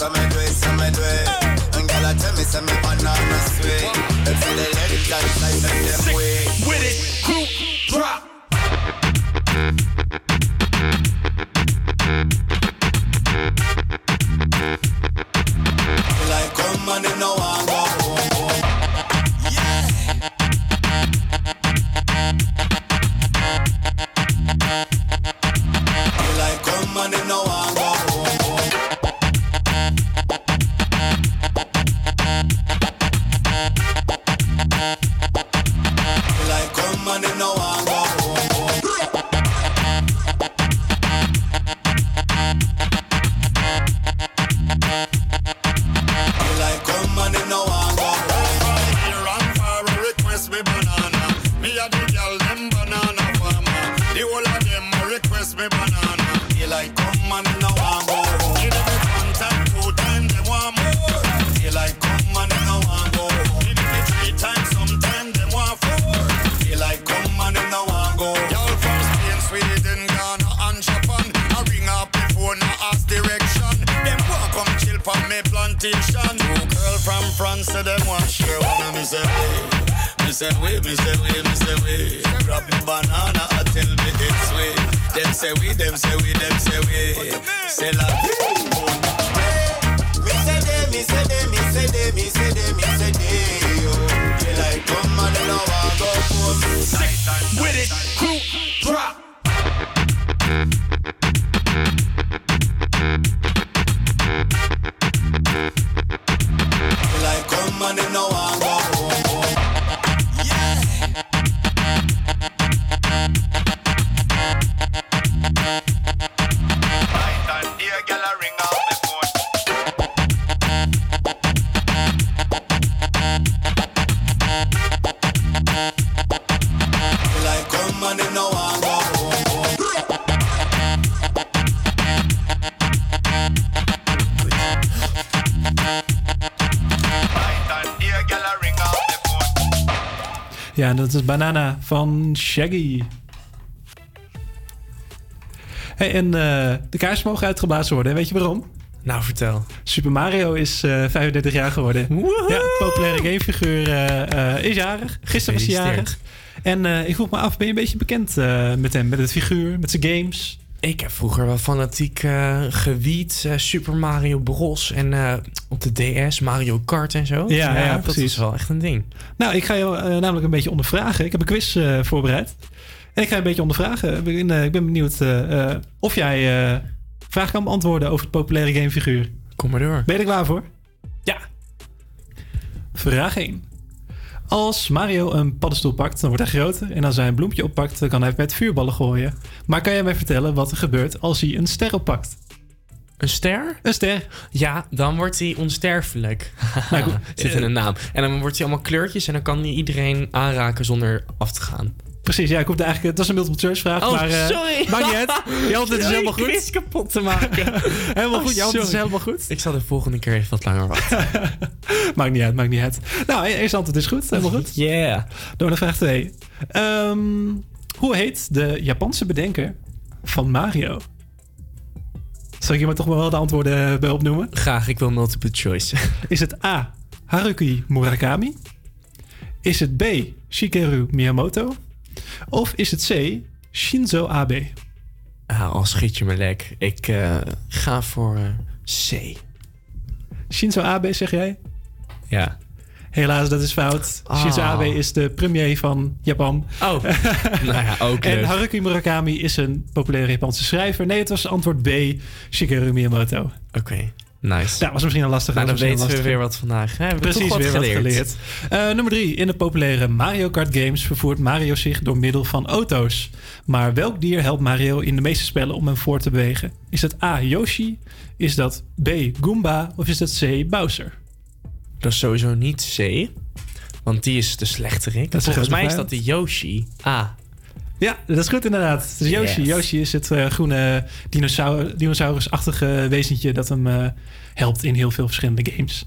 So me do it, so me do it. And girl I tell me say me banana sweet. Them say the length and size make them weak. With it, group drop. Ja, dat is Banana van Shaggy. Hey, en eh, de kaars mogen uitgeblazen worden. Weet je waarom? Nou, vertel. Super Mario is eh 35 jaar geworden. Ja, populaire gamefiguur eh, is jarig. Gisteren was hij jarig. En ik vroeg me af, ben je een beetje bekend met hem? Met het figuur, met zijn games? Ik heb vroeger wel fanatiek eh gewiet Super Mario Bros. En op de DS Mario Kart en zo. Ja, ja, dat precies. is wel echt een ding. Nou, ik ga je eh, namelijk een beetje ondervragen. Ik heb een quiz eh, voorbereid. En ik ga je een beetje ondervragen. Ik ben, eh, ik ben benieuwd of jij vragen kan beantwoorden over het populaire gamefiguur. Kom maar door. Ben je er klaar voor? Ja. Vraag 1. Als Mario een paddenstoel pakt, dan wordt hij groter. En als hij een bloempje oppakt, dan kan hij met vuurballen gooien. Maar kan jij mij vertellen wat er gebeurt als hij een ster oppakt? Een ster? Een ster. Ja, dan wordt hij onsterfelijk. Nou, goed. Zit in een naam. En dan wordt hij allemaal kleurtjes en dan kan hij iedereen aanraken zonder af te gaan. Precies, ja, ik hoefde eigenlijk... Het was een multiple choice vraag, Oh, maar... eh, sorry. Maakt niet uit. Je is Sorry, helemaal goed. quiz kapot te maken. helemaal goed, je Oh, antwoord is sorry. helemaal goed. Ik zal de volgende keer even wat langer wachten. Maakt niet uit, maakt niet uit. Nou, e- eerste antwoord is goed, helemaal goed. Yeah. Door naar vraag 2. hoe heet de Japanse bedenker van Mario? Zal ik je maar toch wel de antwoorden eh, bij opnoemen? Graag, ik wil multiple choice. Is het A. Haruki Murakami? Is het B. Shigeru Miyamoto? Of is het C. Shinzo Abe? Ah, al schiet je me lek. Ik eh, ga voor eh, C. Shinzo Abe, zeg jij? Ja. Helaas, dat is fout. Ah. Shinzo Abe is de premier van Japan. Oh, nou ja, ook En. Haruki Murakami is een populaire Japanse schrijver. Nee, het was antwoord B. Shigeru Miyamoto. Oké, nice. Dat was misschien een lastige. Nou, dan weten we weer wat vandaag. hè? We Precies, wat weer geleerd. wat geleerd. Eh, nummer drie. In de populaire Mario Kart games vervoert Mario zich door middel van auto's. Maar welk dier helpt Mario in de meeste spellen om hem voor te bewegen? Is dat A. Yoshi? Is dat B. Goomba? Of is dat C. Bowser? Dat is sowieso niet C. Want die is de slechterik. Dat Volgens mij is dat de Yoshi. A. Ja, dat is goed inderdaad. Is Yoshi. Yes. Yoshi is het eh, groene dinosaur, dinosaurusachtige wezentje dat hem eh, helpt in heel veel verschillende games.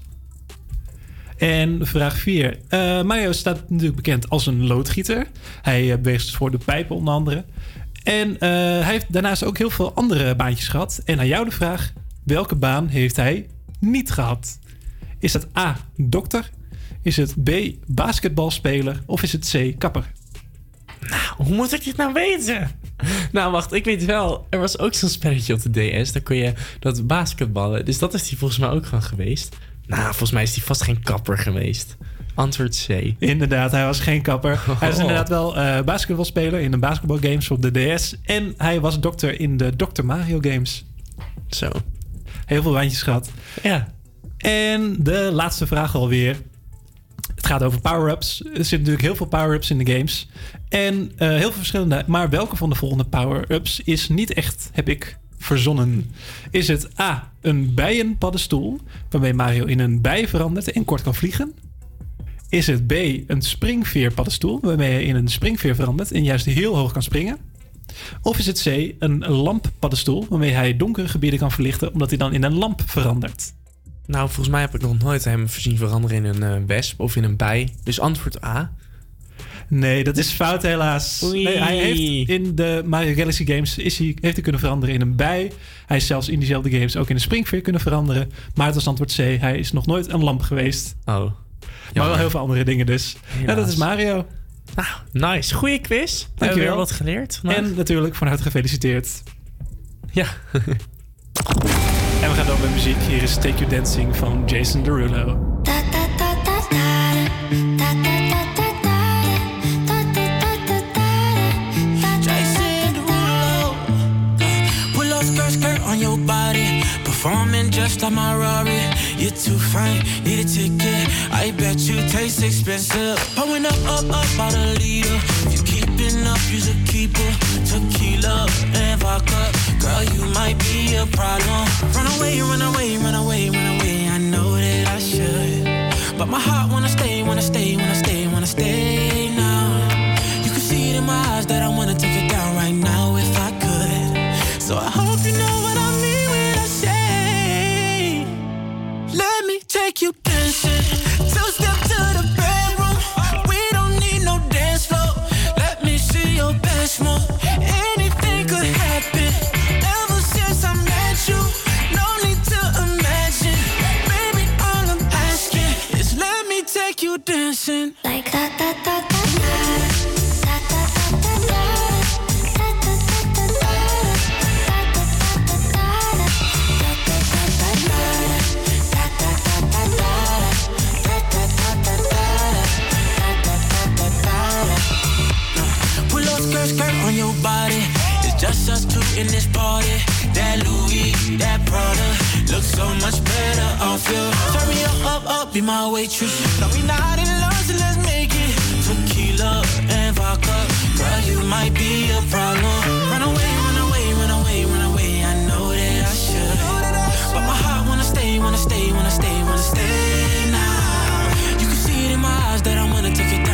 En vraag 4. Eh, Mario staat natuurlijk bekend als een loodgieter. Hij beweegt voor de pijpen onder andere. En hij heeft daarnaast ook heel veel andere baantjes gehad. En aan jou de vraag: welke baan heeft hij niet gehad? Is het A. Dokter? Is het B. Basketbalspeler? Of is het C. Kapper? Hoe moet ik dit nou weten? Nou, wacht, ik weet wel. Er was ook zo'n spelletje op de DS. Daar kon je dat basketballen. Dus dat is die volgens mij ook van geweest. Nou, volgens mij is die vast geen kapper geweest. Antwoord C. Inderdaad, hij was geen kapper. Hij is Oh. inderdaad wel eh basketbalspeler in de basketbalgames op de DS. En hij was dokter in de Dr. Mario games. Zo. Heel veel wijntjes gehad. Ja. En de laatste vraag alweer. Het gaat over power-ups. Er zitten natuurlijk heel veel power-ups in de games. En eh, heel veel verschillende. Maar welke van de volgende power-ups is niet echt, heb ik verzonnen? Is het A, een bijenpaddenstoel, waarmee Mario in een bij verandert en kort kan vliegen? Is het B, een springveerpaddenstoel, waarmee hij in een springveer verandert en juist heel hoog kan springen? Of is het C, een lamppaddenstoel, waarmee hij donkere gebieden kan verlichten, omdat hij dan in een lamp verandert? Nou, volgens mij heb ik nog nooit hem zien veranderen in een eh, wesp of in een bij. Dus antwoord A. Nee, dat is fout helaas. Nee, hij heeft in de Mario Galaxy games is hij, heeft hij kunnen veranderen in een bij. Hij is zelfs in diezelfde games ook in een springveer kunnen veranderen. Maar het was antwoord C. Hij is nog nooit een lamp geweest. Oh. Maar wel heel veel andere dingen dus. Ja, dat is Mario. Nou, nice. Goeie quiz. Hebben we weer wat geleerd. En natuurlijk van harte gefeliciteerd. Ja. en we gaan door met muziek. Hier is Take You Dancing van Jason Derulo. Performing just like my Rari. Too fine, need a ticket. I bet you taste expensive. Up, up, up, about a liter. If you up, use a keeper. Tequila and vodka. Girl, you might be a problem. Run away, run away, run away, run away. I know that I should. But my heart wanna stay, wanna stay, wanna stay, wanna stay now. You can see it in my eyes that I wanna take it down right now if I could. So I hope you know what I mean when I say, Let me take you dancing. Dancing. Like that, that, that, Pull up skirt, skirt on your body. It's just us two in this party. That Louis, that Prada, looks so much better off you. Turn me up, up, up, be my waitress. No, we not in love, so let's make it. Tequila and vodka, girl, you might be a problem. Run away, run away, run away, run away. I know that I should, but my heart wanna stay, wanna stay, wanna stay, wanna stay now. You can see it in my eyes that I wanna take it down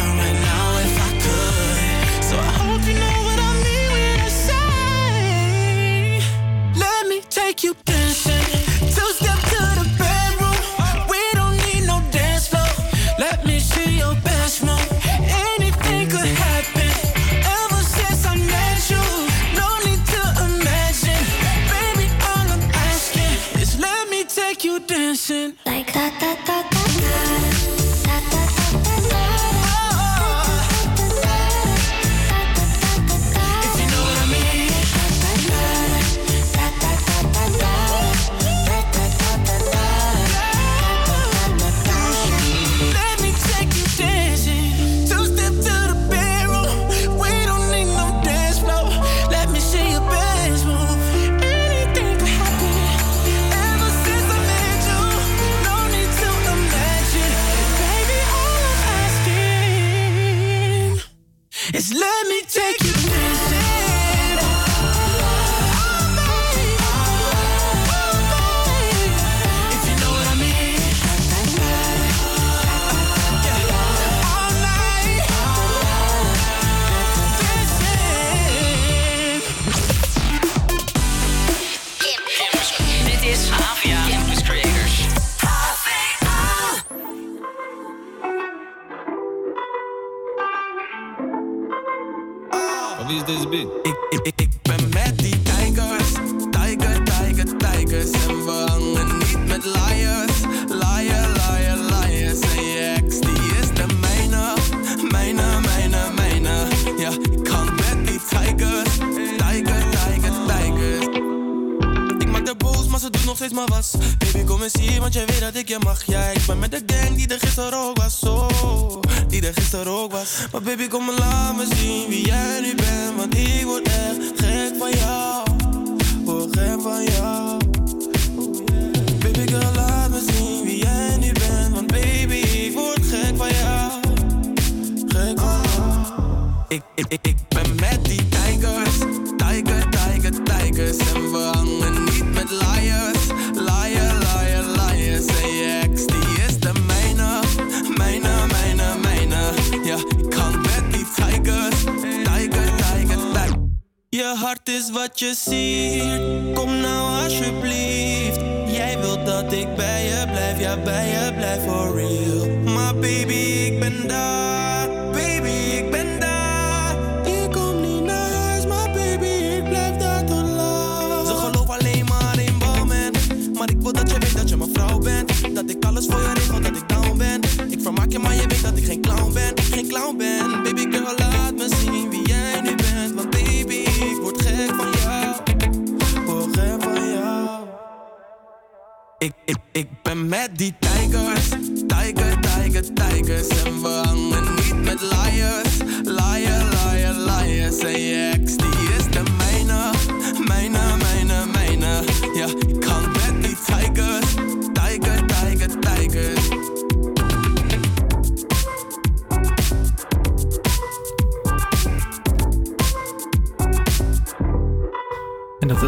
dat je mijn vrouw bent. Dat ik alles voor je regel, dat ik down ben. Ik vermaak je, maar je weet dat ik geen clown ben, geen clown ben. Baby girl, laat me zien wie jij nu bent, want baby, ik word gek van jou. Word gek van jou. Ik, ik, ik ben met die tigers, tiger, tiger, tigers. En we hangen niet met liars, liar, liar, liars. En je die is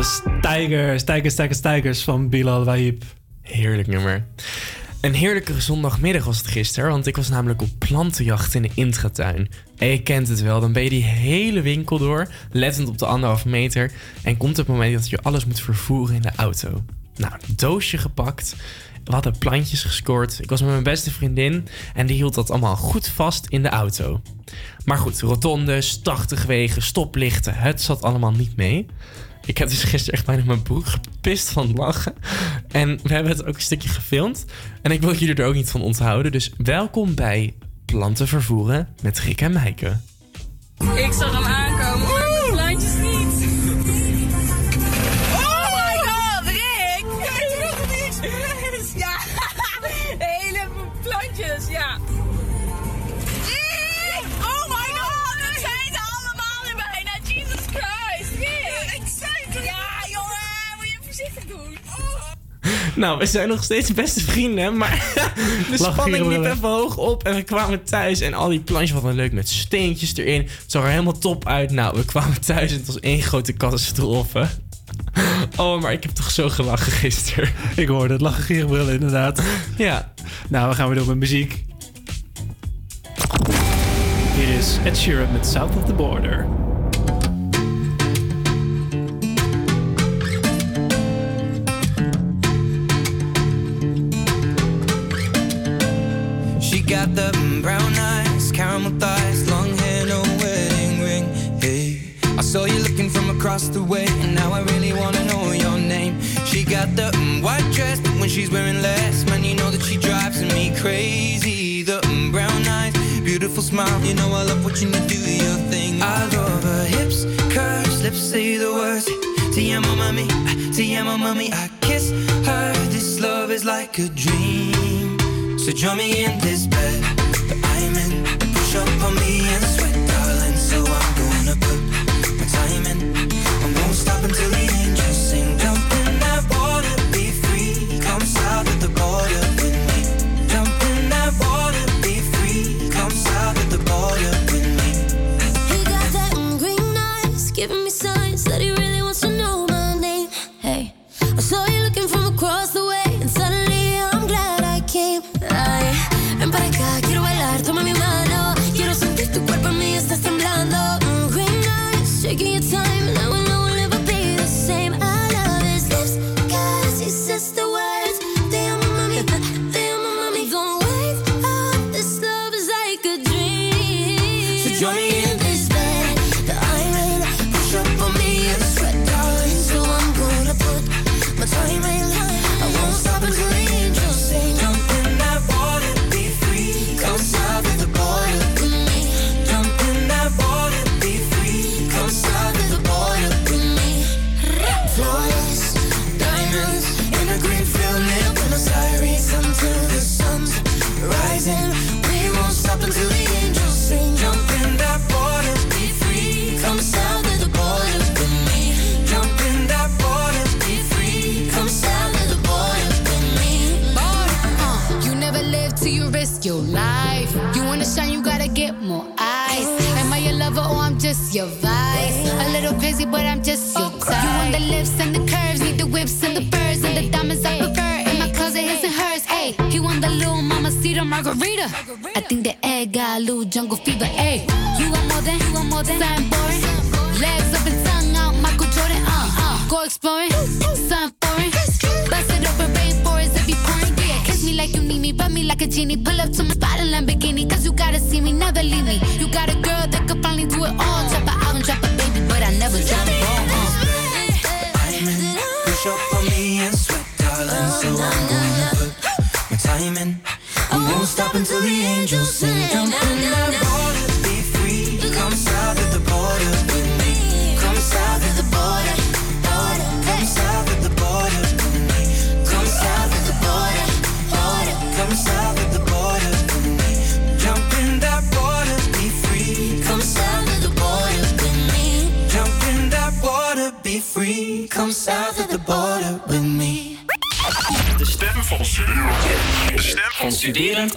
Tigers, Tigers, Tigers, Tigers van Bilal Wahib. Heerlijk nummer. Een heerlijke zondagmiddag was het gisteren, want ik was namelijk op plantenjacht in de intratuin. En je kent het wel, dan ben je die hele winkel door, lettend op de anderhalve meter, en komt het moment dat je alles moet vervoeren in de auto. Nou, doosje gepakt, we hadden plantjes gescoord, ik was met mijn beste vriendin en die hield dat allemaal goed vast in de auto. Maar goed, rotondes, 80 wegen, stoplichten, het zat allemaal niet mee. Ik heb dus gisteren echt bijna mijn broek gepist van lachen. En we hebben het ook een stukje gefilmd. En ik wil jullie er ook niet van onthouden. Dus welkom bij Planten Vervoeren met Rick en Mijke. Ik zag hem aankomen, de plantjes niet. Nou, we zijn nog steeds beste vrienden, maar de spanning liep even hoog op. En we kwamen thuis en al die plantjes waren leuk met steentjes erin. Het zag er helemaal top uit. Nou, we kwamen thuis en het was één grote catastrofe. Oh, maar ik heb toch zo gelachen gisteren. Ik hoorde het lachen gierenbrillen inderdaad. Ja. Nou, we gaan weer door met muziek. Hier is Ed Sheeran met South of the Border. Got the brown eyes, caramel thighs, long hair, no wedding ring. Hey, I saw you looking from across the way, and now I really wanna know your name. She got the mm, white dress, but when she's wearing less, man, you know that she drives me crazy. The mm, brown eyes, beautiful smile, you know I love watching you do your thing. I love her hips, curves, lips say the words. Te amo, mami, te amo, mami. I kiss her. This love is like a dream. So join me in this bed I'm in. Push up on me and sweat, darling. So I'm gonna put my time in. I won't stop until the angels sing. Jump in that water, be free. Come south of the border with me. Jump in that water, be free. Come south of the border with me. He got that green eyes, giving me signs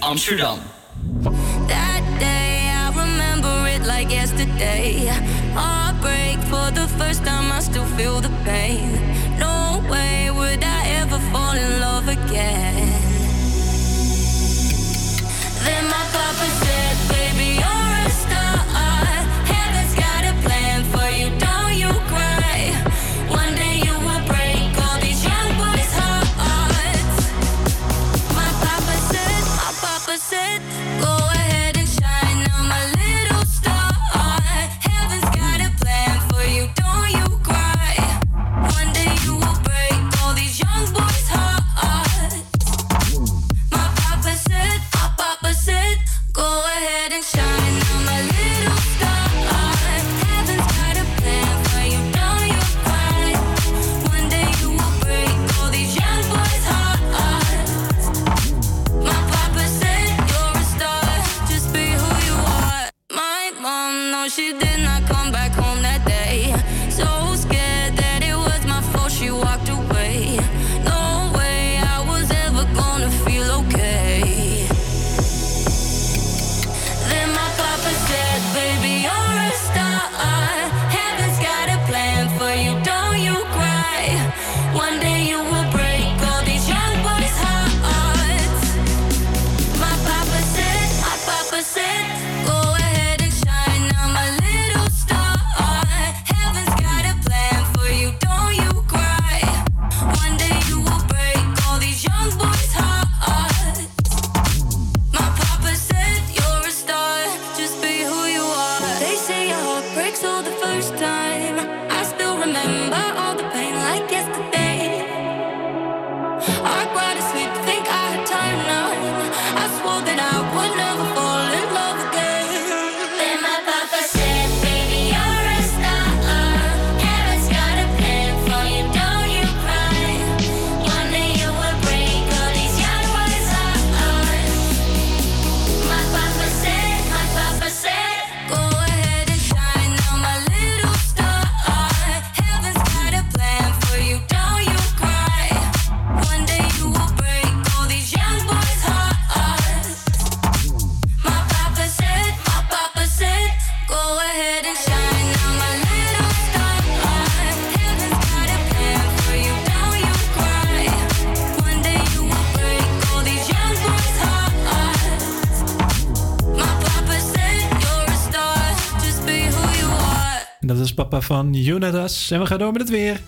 Amsterdam. van Jonatas En we gaan door met het weer.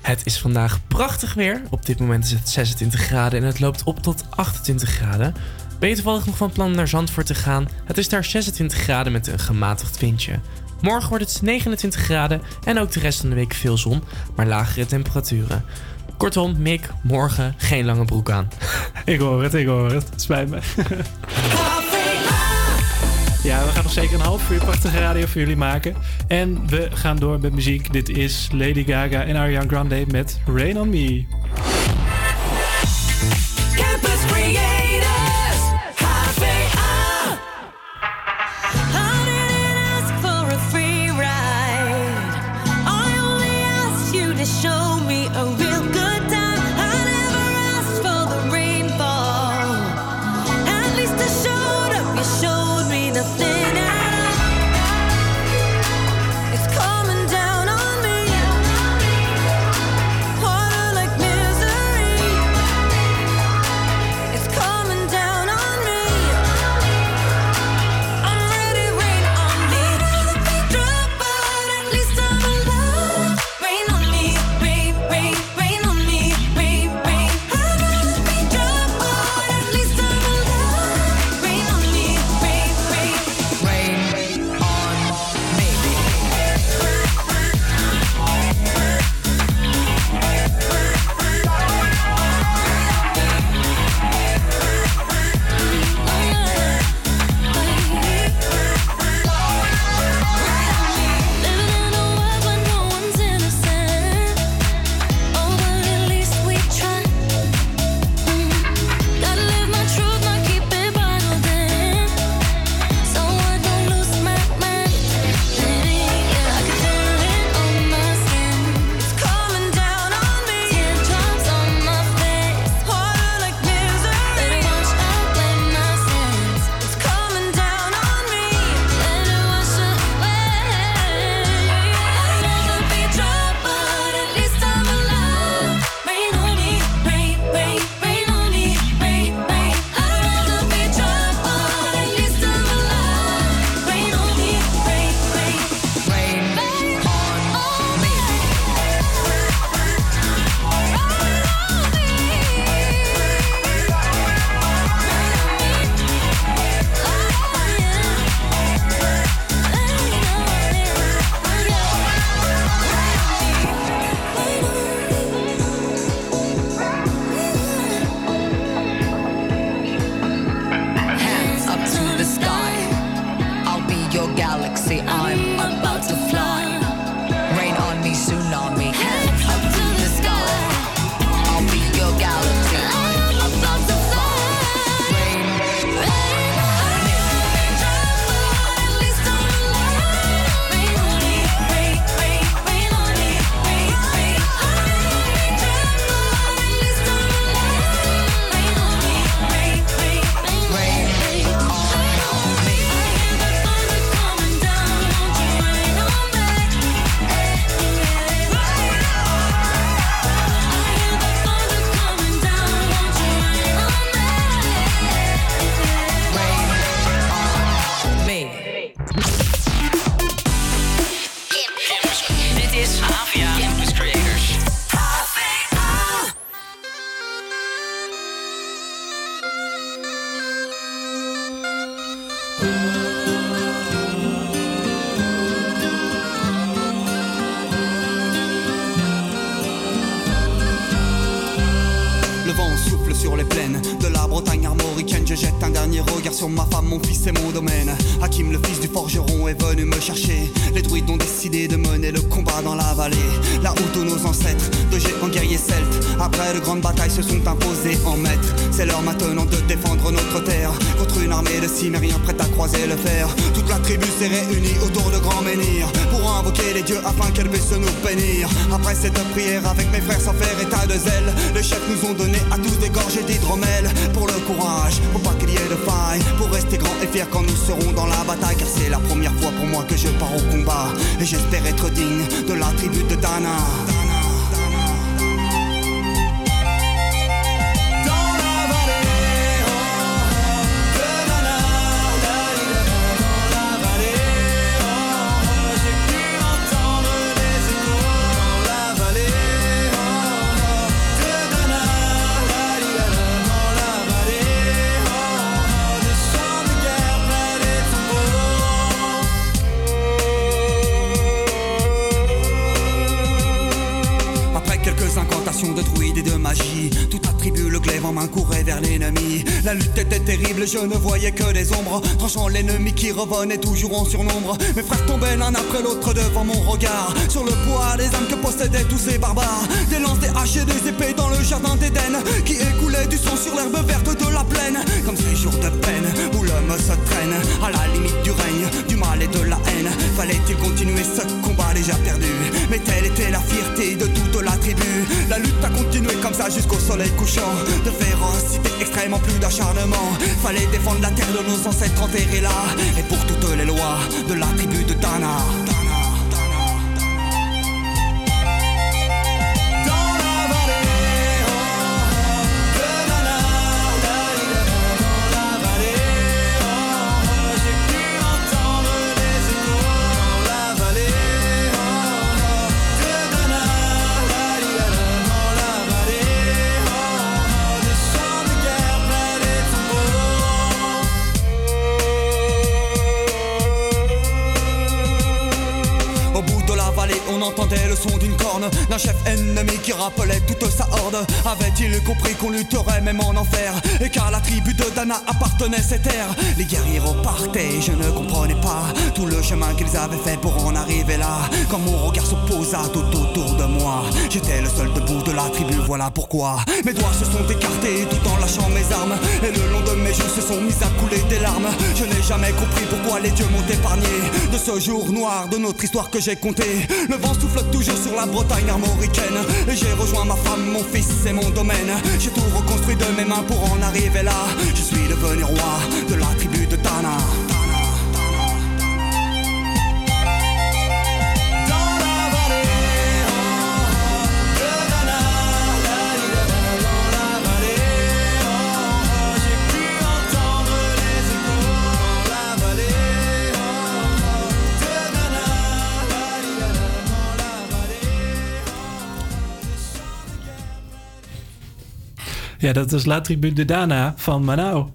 Het is vandaag prachtig weer. Op dit moment is het 26 graden en het loopt op tot 28 graden. Beter je toevallig nog van plan naar Zandvoort te gaan? Het is daar 26 graden met een gematigd windje. Morgen wordt het 29 graden en ook de rest van de week veel zon, maar lagere temperaturen. Kortom, Mick, morgen geen lange broek aan. ik hoor het, ik hoor het. Spijt me. Ja, we gaan nog zeker een half uur prachtige radio voor jullie maken. En we gaan door met muziek. Dit is Lady Gaga en Ariana Grande met Rain On Me. faire et qu'à la tribu de Dana appartenait ces terres Les guerriers repartaient, je ne comprenais pas tout le chemin qu'ils avaient fait pour en arriver là. Quand mon regard se posa tout autour de moi, j'étais le seul debout de la tribu, voilà pourquoi. Mes doigts se sont écartés tout en lâchant mes armes et le long de mes joues se sont mis à couler des larmes. Je n'ai jamais compris pourquoi les dieux m'ont épargné de ce jour noir de notre histoire que j'ai compté. Le vent souffle toujours sur la Bretagne armoricaine et j'ai rejoint ma femme, mon fils et mon domaine. J'ai tout reconstruit de mes mains pour en arriver Je suis devenu roi de la tribu Ja, dat is La Tribu de Dana van Manau.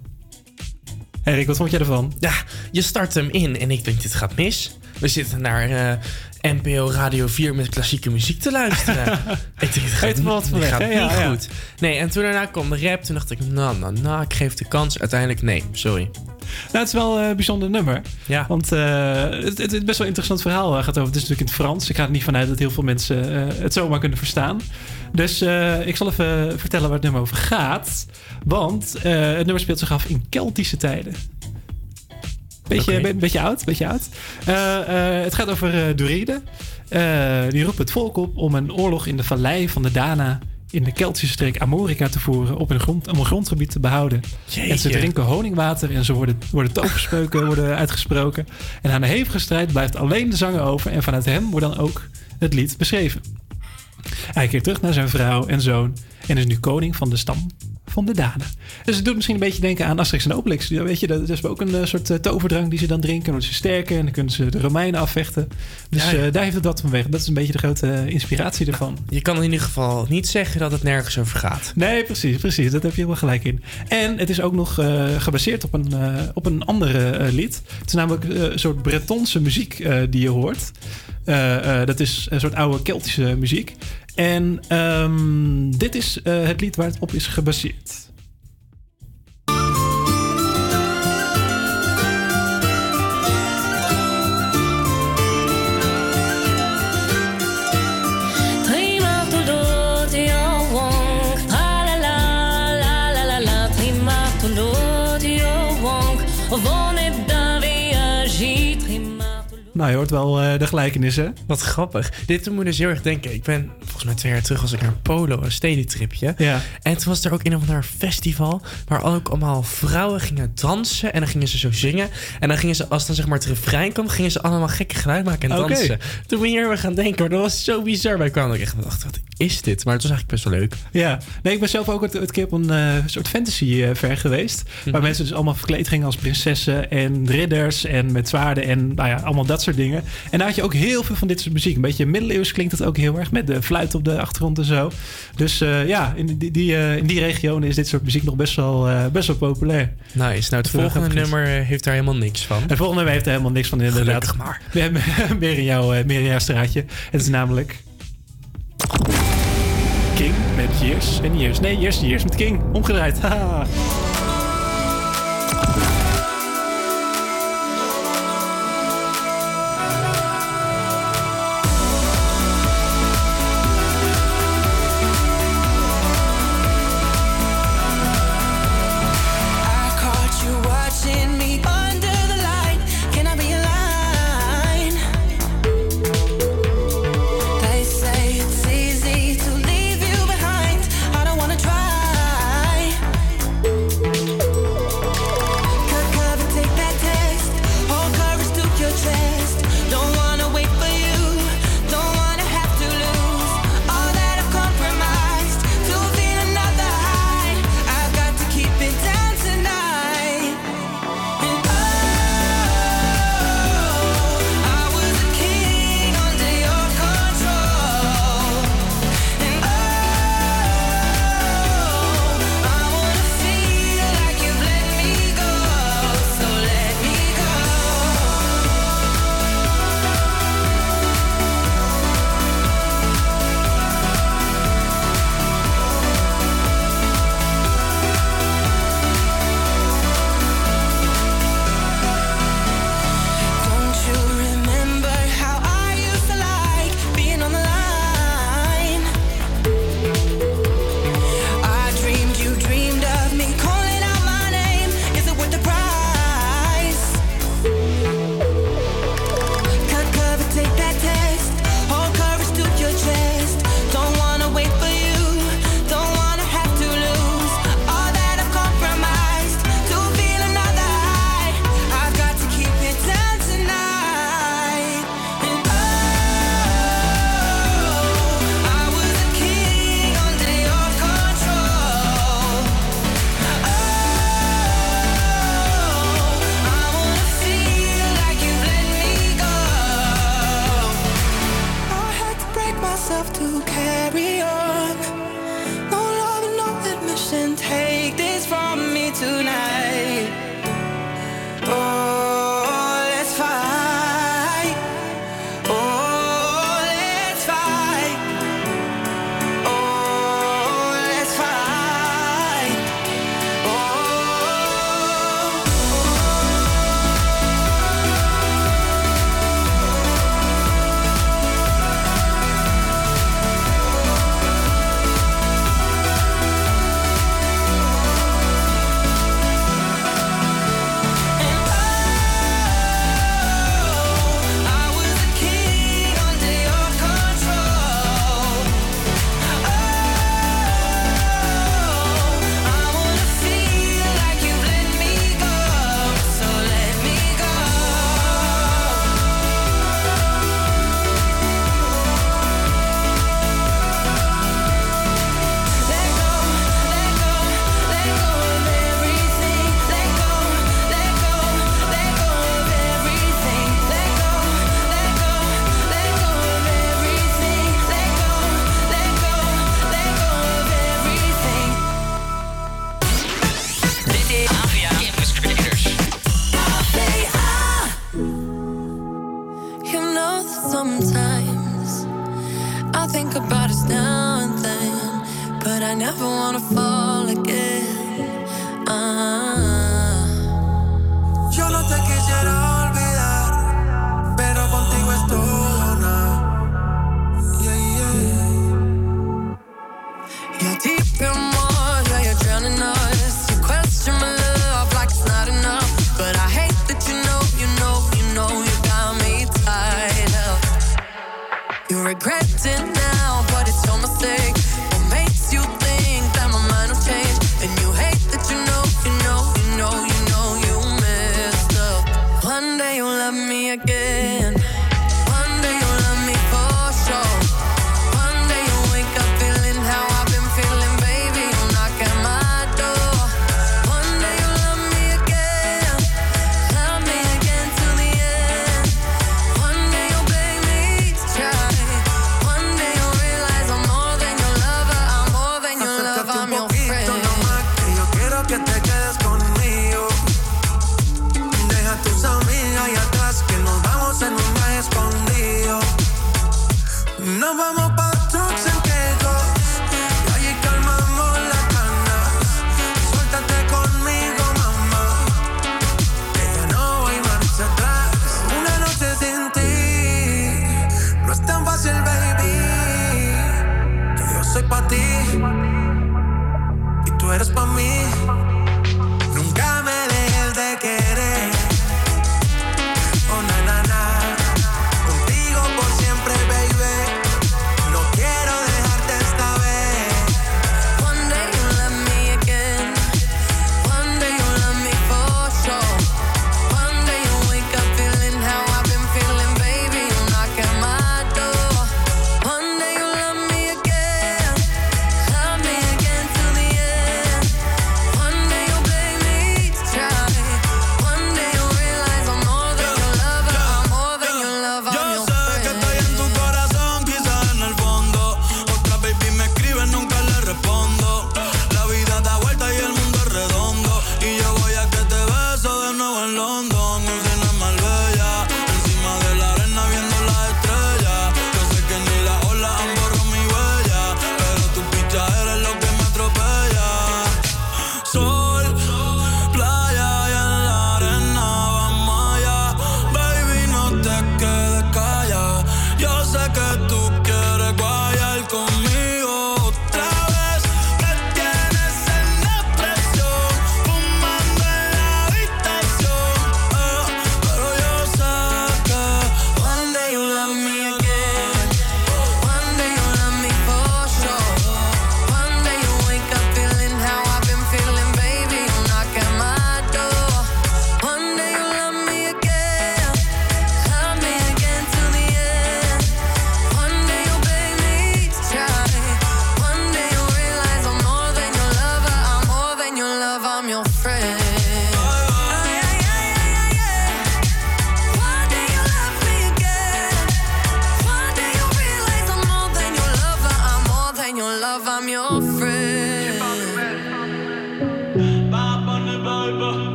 Erik, wat vond jij ervan? Ja, je start hem in en ik denk dit gaat mis. We zitten naar eh, NPO Radio 4 met klassieke muziek te luisteren. ik denk, dit gaat, wat dit gaat? Ja, niet ja. goed. Nee, en toen daarna kwam de rap. Toen dacht ik, nou, nou, nou, ik geef de kans. Uiteindelijk, nee, sorry. Nou, het is wel een bijzonder nummer. Ja. Want eh, het, het is best wel een interessant verhaal. Het gaat over. Het is natuurlijk in het Frans. Ik ga er niet vanuit dat heel veel mensen eh, het zomaar kunnen verstaan. Dus eh, ik zal even vertellen waar het nummer over gaat. Want eh, het nummer speelt zich af in Keltische tijden. Beetje, be- beetje oud, beetje oud. Eh, het gaat over Duride. Die roept het volk op om een oorlog in de vallei van de Dana in de Keltische streek Amorica te voeren op een, grond, om een grondgebied te behouden. Jeetje. En ze drinken honingwater en ze worden, worden toverspreuken worden uitgesproken. En aan de hevige strijd blijft alleen de zanger over en vanuit hem wordt dan ook het lied beschreven. Hij keert terug naar zijn vrouw en zoon en is nu koning van de stam van de Dana. Dus het doet misschien een beetje denken aan Asterix en Obelix. Ja, weet je, dat is ook een eh, soort eh, toverdrang die ze dan drinken. Dan ze sterker en dan kunnen ze de Romeinen afvechten. Dus Ja, ja. eh, daar heeft het wat van weg. Dat is een beetje de grote inspiratie ervan. Je kan in ieder geval niet zeggen dat het nergens over gaat. Nee, precies, precies. Dat heb je helemaal gelijk in. En het is ook nog gebaseerd op een, eh, op een andere lied. Het is namelijk een soort Bretonse muziek die je hoort. Dat is een soort oude Keltische muziek. En ehm, dit is eh, het lied waar het op is gebaseerd. Nou, je hoort wel eh, de gelijkenissen. Wat grappig. Dit doet me dus heel erg denken. Ik ben volgens mij twee jaar terug was ik naar Polo, een stedentripje. Ja. En toen was er ook een of ander festival waar ook allemaal vrouwen gingen dansen en dan gingen ze zo zingen. En dan gingen ze, als dan zeg maar het refrein kwam, gingen ze allemaal gekke geluid maken en dansen. Toen ben je hier weer gaan denken, maar dat was zo bizar. Wij kwamen ook echt dacht, wat is dit? Maar het was eigenlijk best wel leuk. Ja, nee, ik ben zelf ook het, het keer op een eh, soort fantasy eh, ver geweest. Mhm. Waar mensen dus allemaal verkleed gingen als prinsessen en ridders en met zwaarden en nou ja, allemaal dat soort dingen. En daar had je ook heel veel van dit soort muziek. Een beetje middeleeuws klinkt het ook heel erg met de fluit op de achtergrond en zo. Dus eh, ja, in die, die, eh, in die regionen is dit soort muziek nog best wel, eh, best wel populair. Nice. Nou, het volgende nummer heeft daar helemaal niks van. Het volgende nummer heeft er helemaal niks van inderdaad. Gelukkig maar. Meer, meer, in jouw, meer in jouw straatje. Het is namelijk... King met Years en Years. Nee, Years Years met King. Omgedraaid. Haha.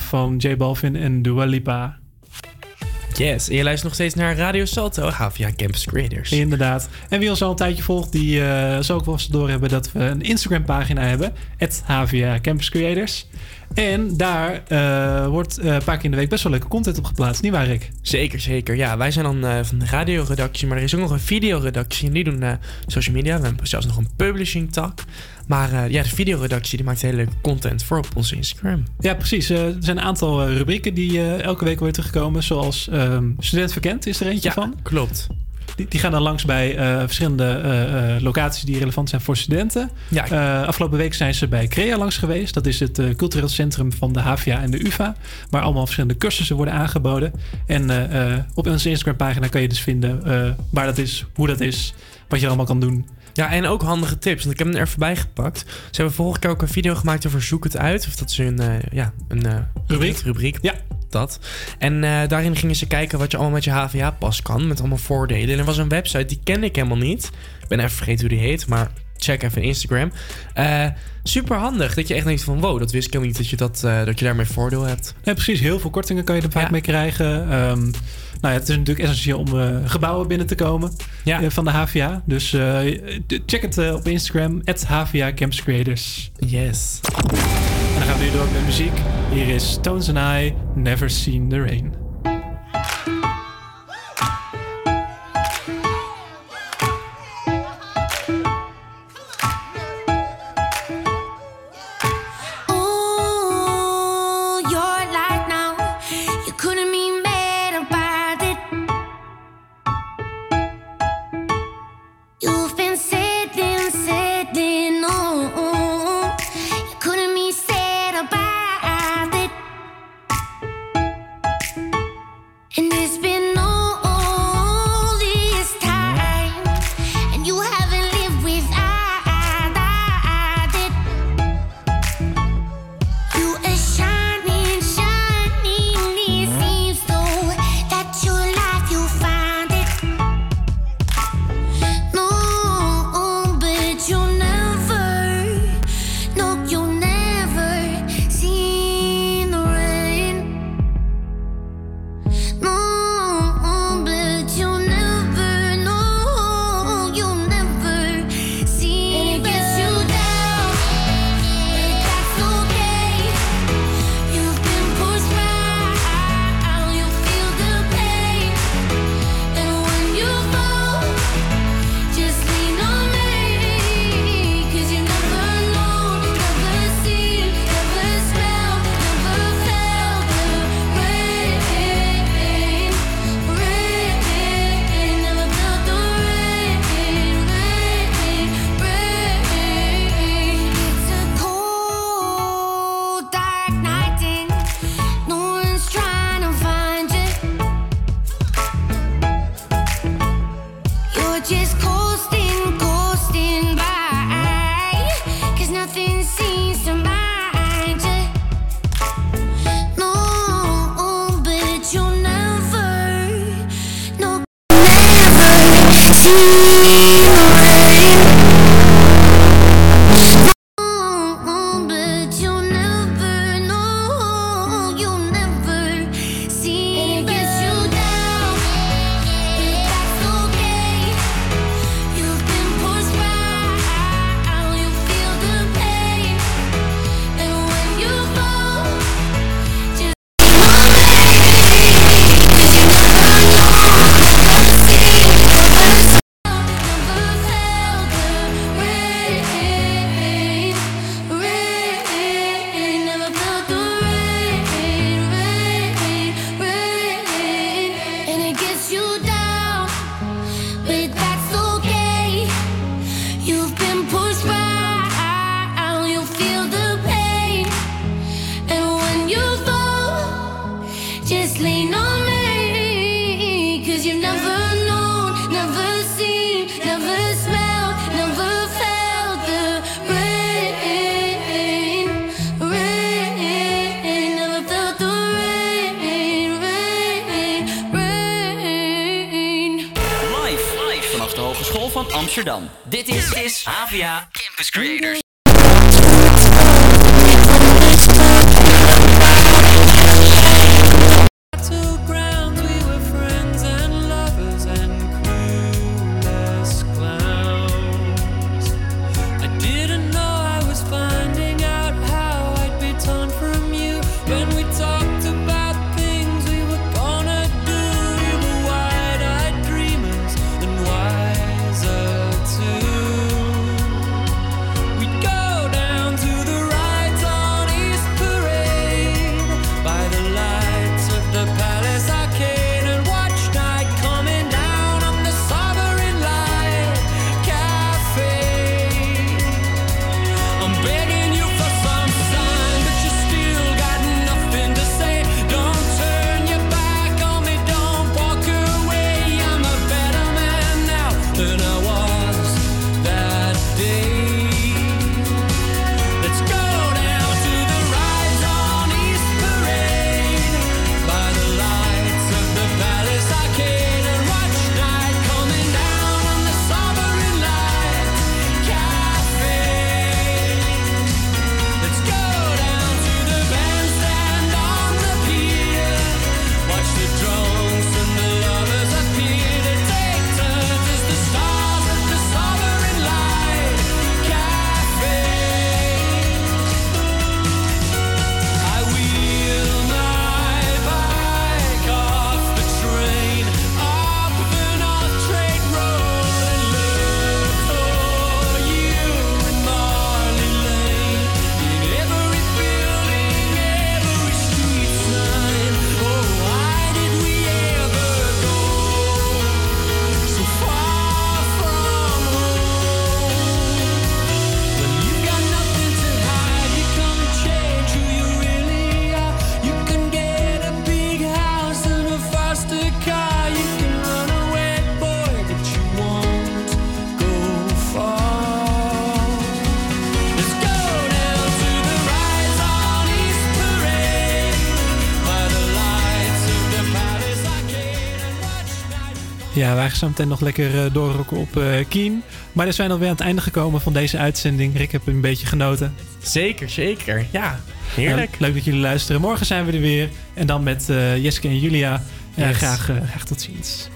Van J Balvin en Dua Lipa. Yes, en je luistert nog steeds naar Radio Salto, HVA Campus Creators. Inderdaad. En wie ons al een tijdje volgt, die eh zal ook wel eens door hebben dat we een Instagram pagina hebben. Het HVA Campus Creators. En daar eh, wordt eh, een paar keer in de week best wel leuke content op geplaatst. Niet waar, Rick? Zeker, zeker. Ja, wij zijn dan van de radioredactie, maar er is ook nog een videoredactie. En die doen social media. We hebben zelfs nog een publishing tak. Maar eh, ja, de videoredactie die maakt hele leuke content voor op onze Instagram. Ja, precies. Eh, er zijn een aantal eh, rubrieken die elke week weer terugkomen. Zoals ehm, Student Verkend is er eentje Ja, van. klopt. Die, die gaan dan langs bij verschillende locaties die relevant zijn voor studenten. Ja. Afgelopen week zijn ze bij CREA langs geweest. Dat is het cultureel centrum van de HVA en de UvA. Waar allemaal verschillende cursussen worden aangeboden. En op onze Instagram pagina kan je dus vinden waar dat is, hoe dat is, wat je allemaal kan doen. Ja, en ook handige tips. Want ik heb hem er even bij gepakt. Ze hebben vorige keer ook een video gemaakt over Zoek het uit. Of dat is een, eh, ja, een eh, Rubriek. rubriek. Ja. Dat. En eh, daarin gingen ze kijken wat je allemaal met je HVA-pas kan. Met allemaal voordelen. En er was een website, die kende ik helemaal niet. Ik ben even vergeten hoe die heet. Maar check even Instagram. Eh, super handig. Dat je echt denkt van... Wow, dat wist ik helemaal niet dat je, dat, dat je daarmee voordeel hebt. Ja, precies. Heel veel kortingen kan je er vaak Ja. mee krijgen. Nou ja, het is natuurlijk essentieel om eh, gebouwen binnen te komen Ja. eh, van de HVA. Dus eh, check het op Instagram, HVA Campus Creators. Yes. En dan gaan we weer door met muziek. Hier is Tones and I, Never Seen the Rain. Mafia Campus Creators. Ja, wij gaan zo meteen nog lekker eh, doorrokken op uh, Keen. Maar we zijn alweer aan het einde gekomen van deze uitzending. Rick, heb een beetje genoten? Zeker, zeker. Ja, heerlijk. Nou, leuk dat jullie luisteren. Morgen zijn we er weer. En dan met eh, Jeske en Julia. Yes. graag, graag tot ziens.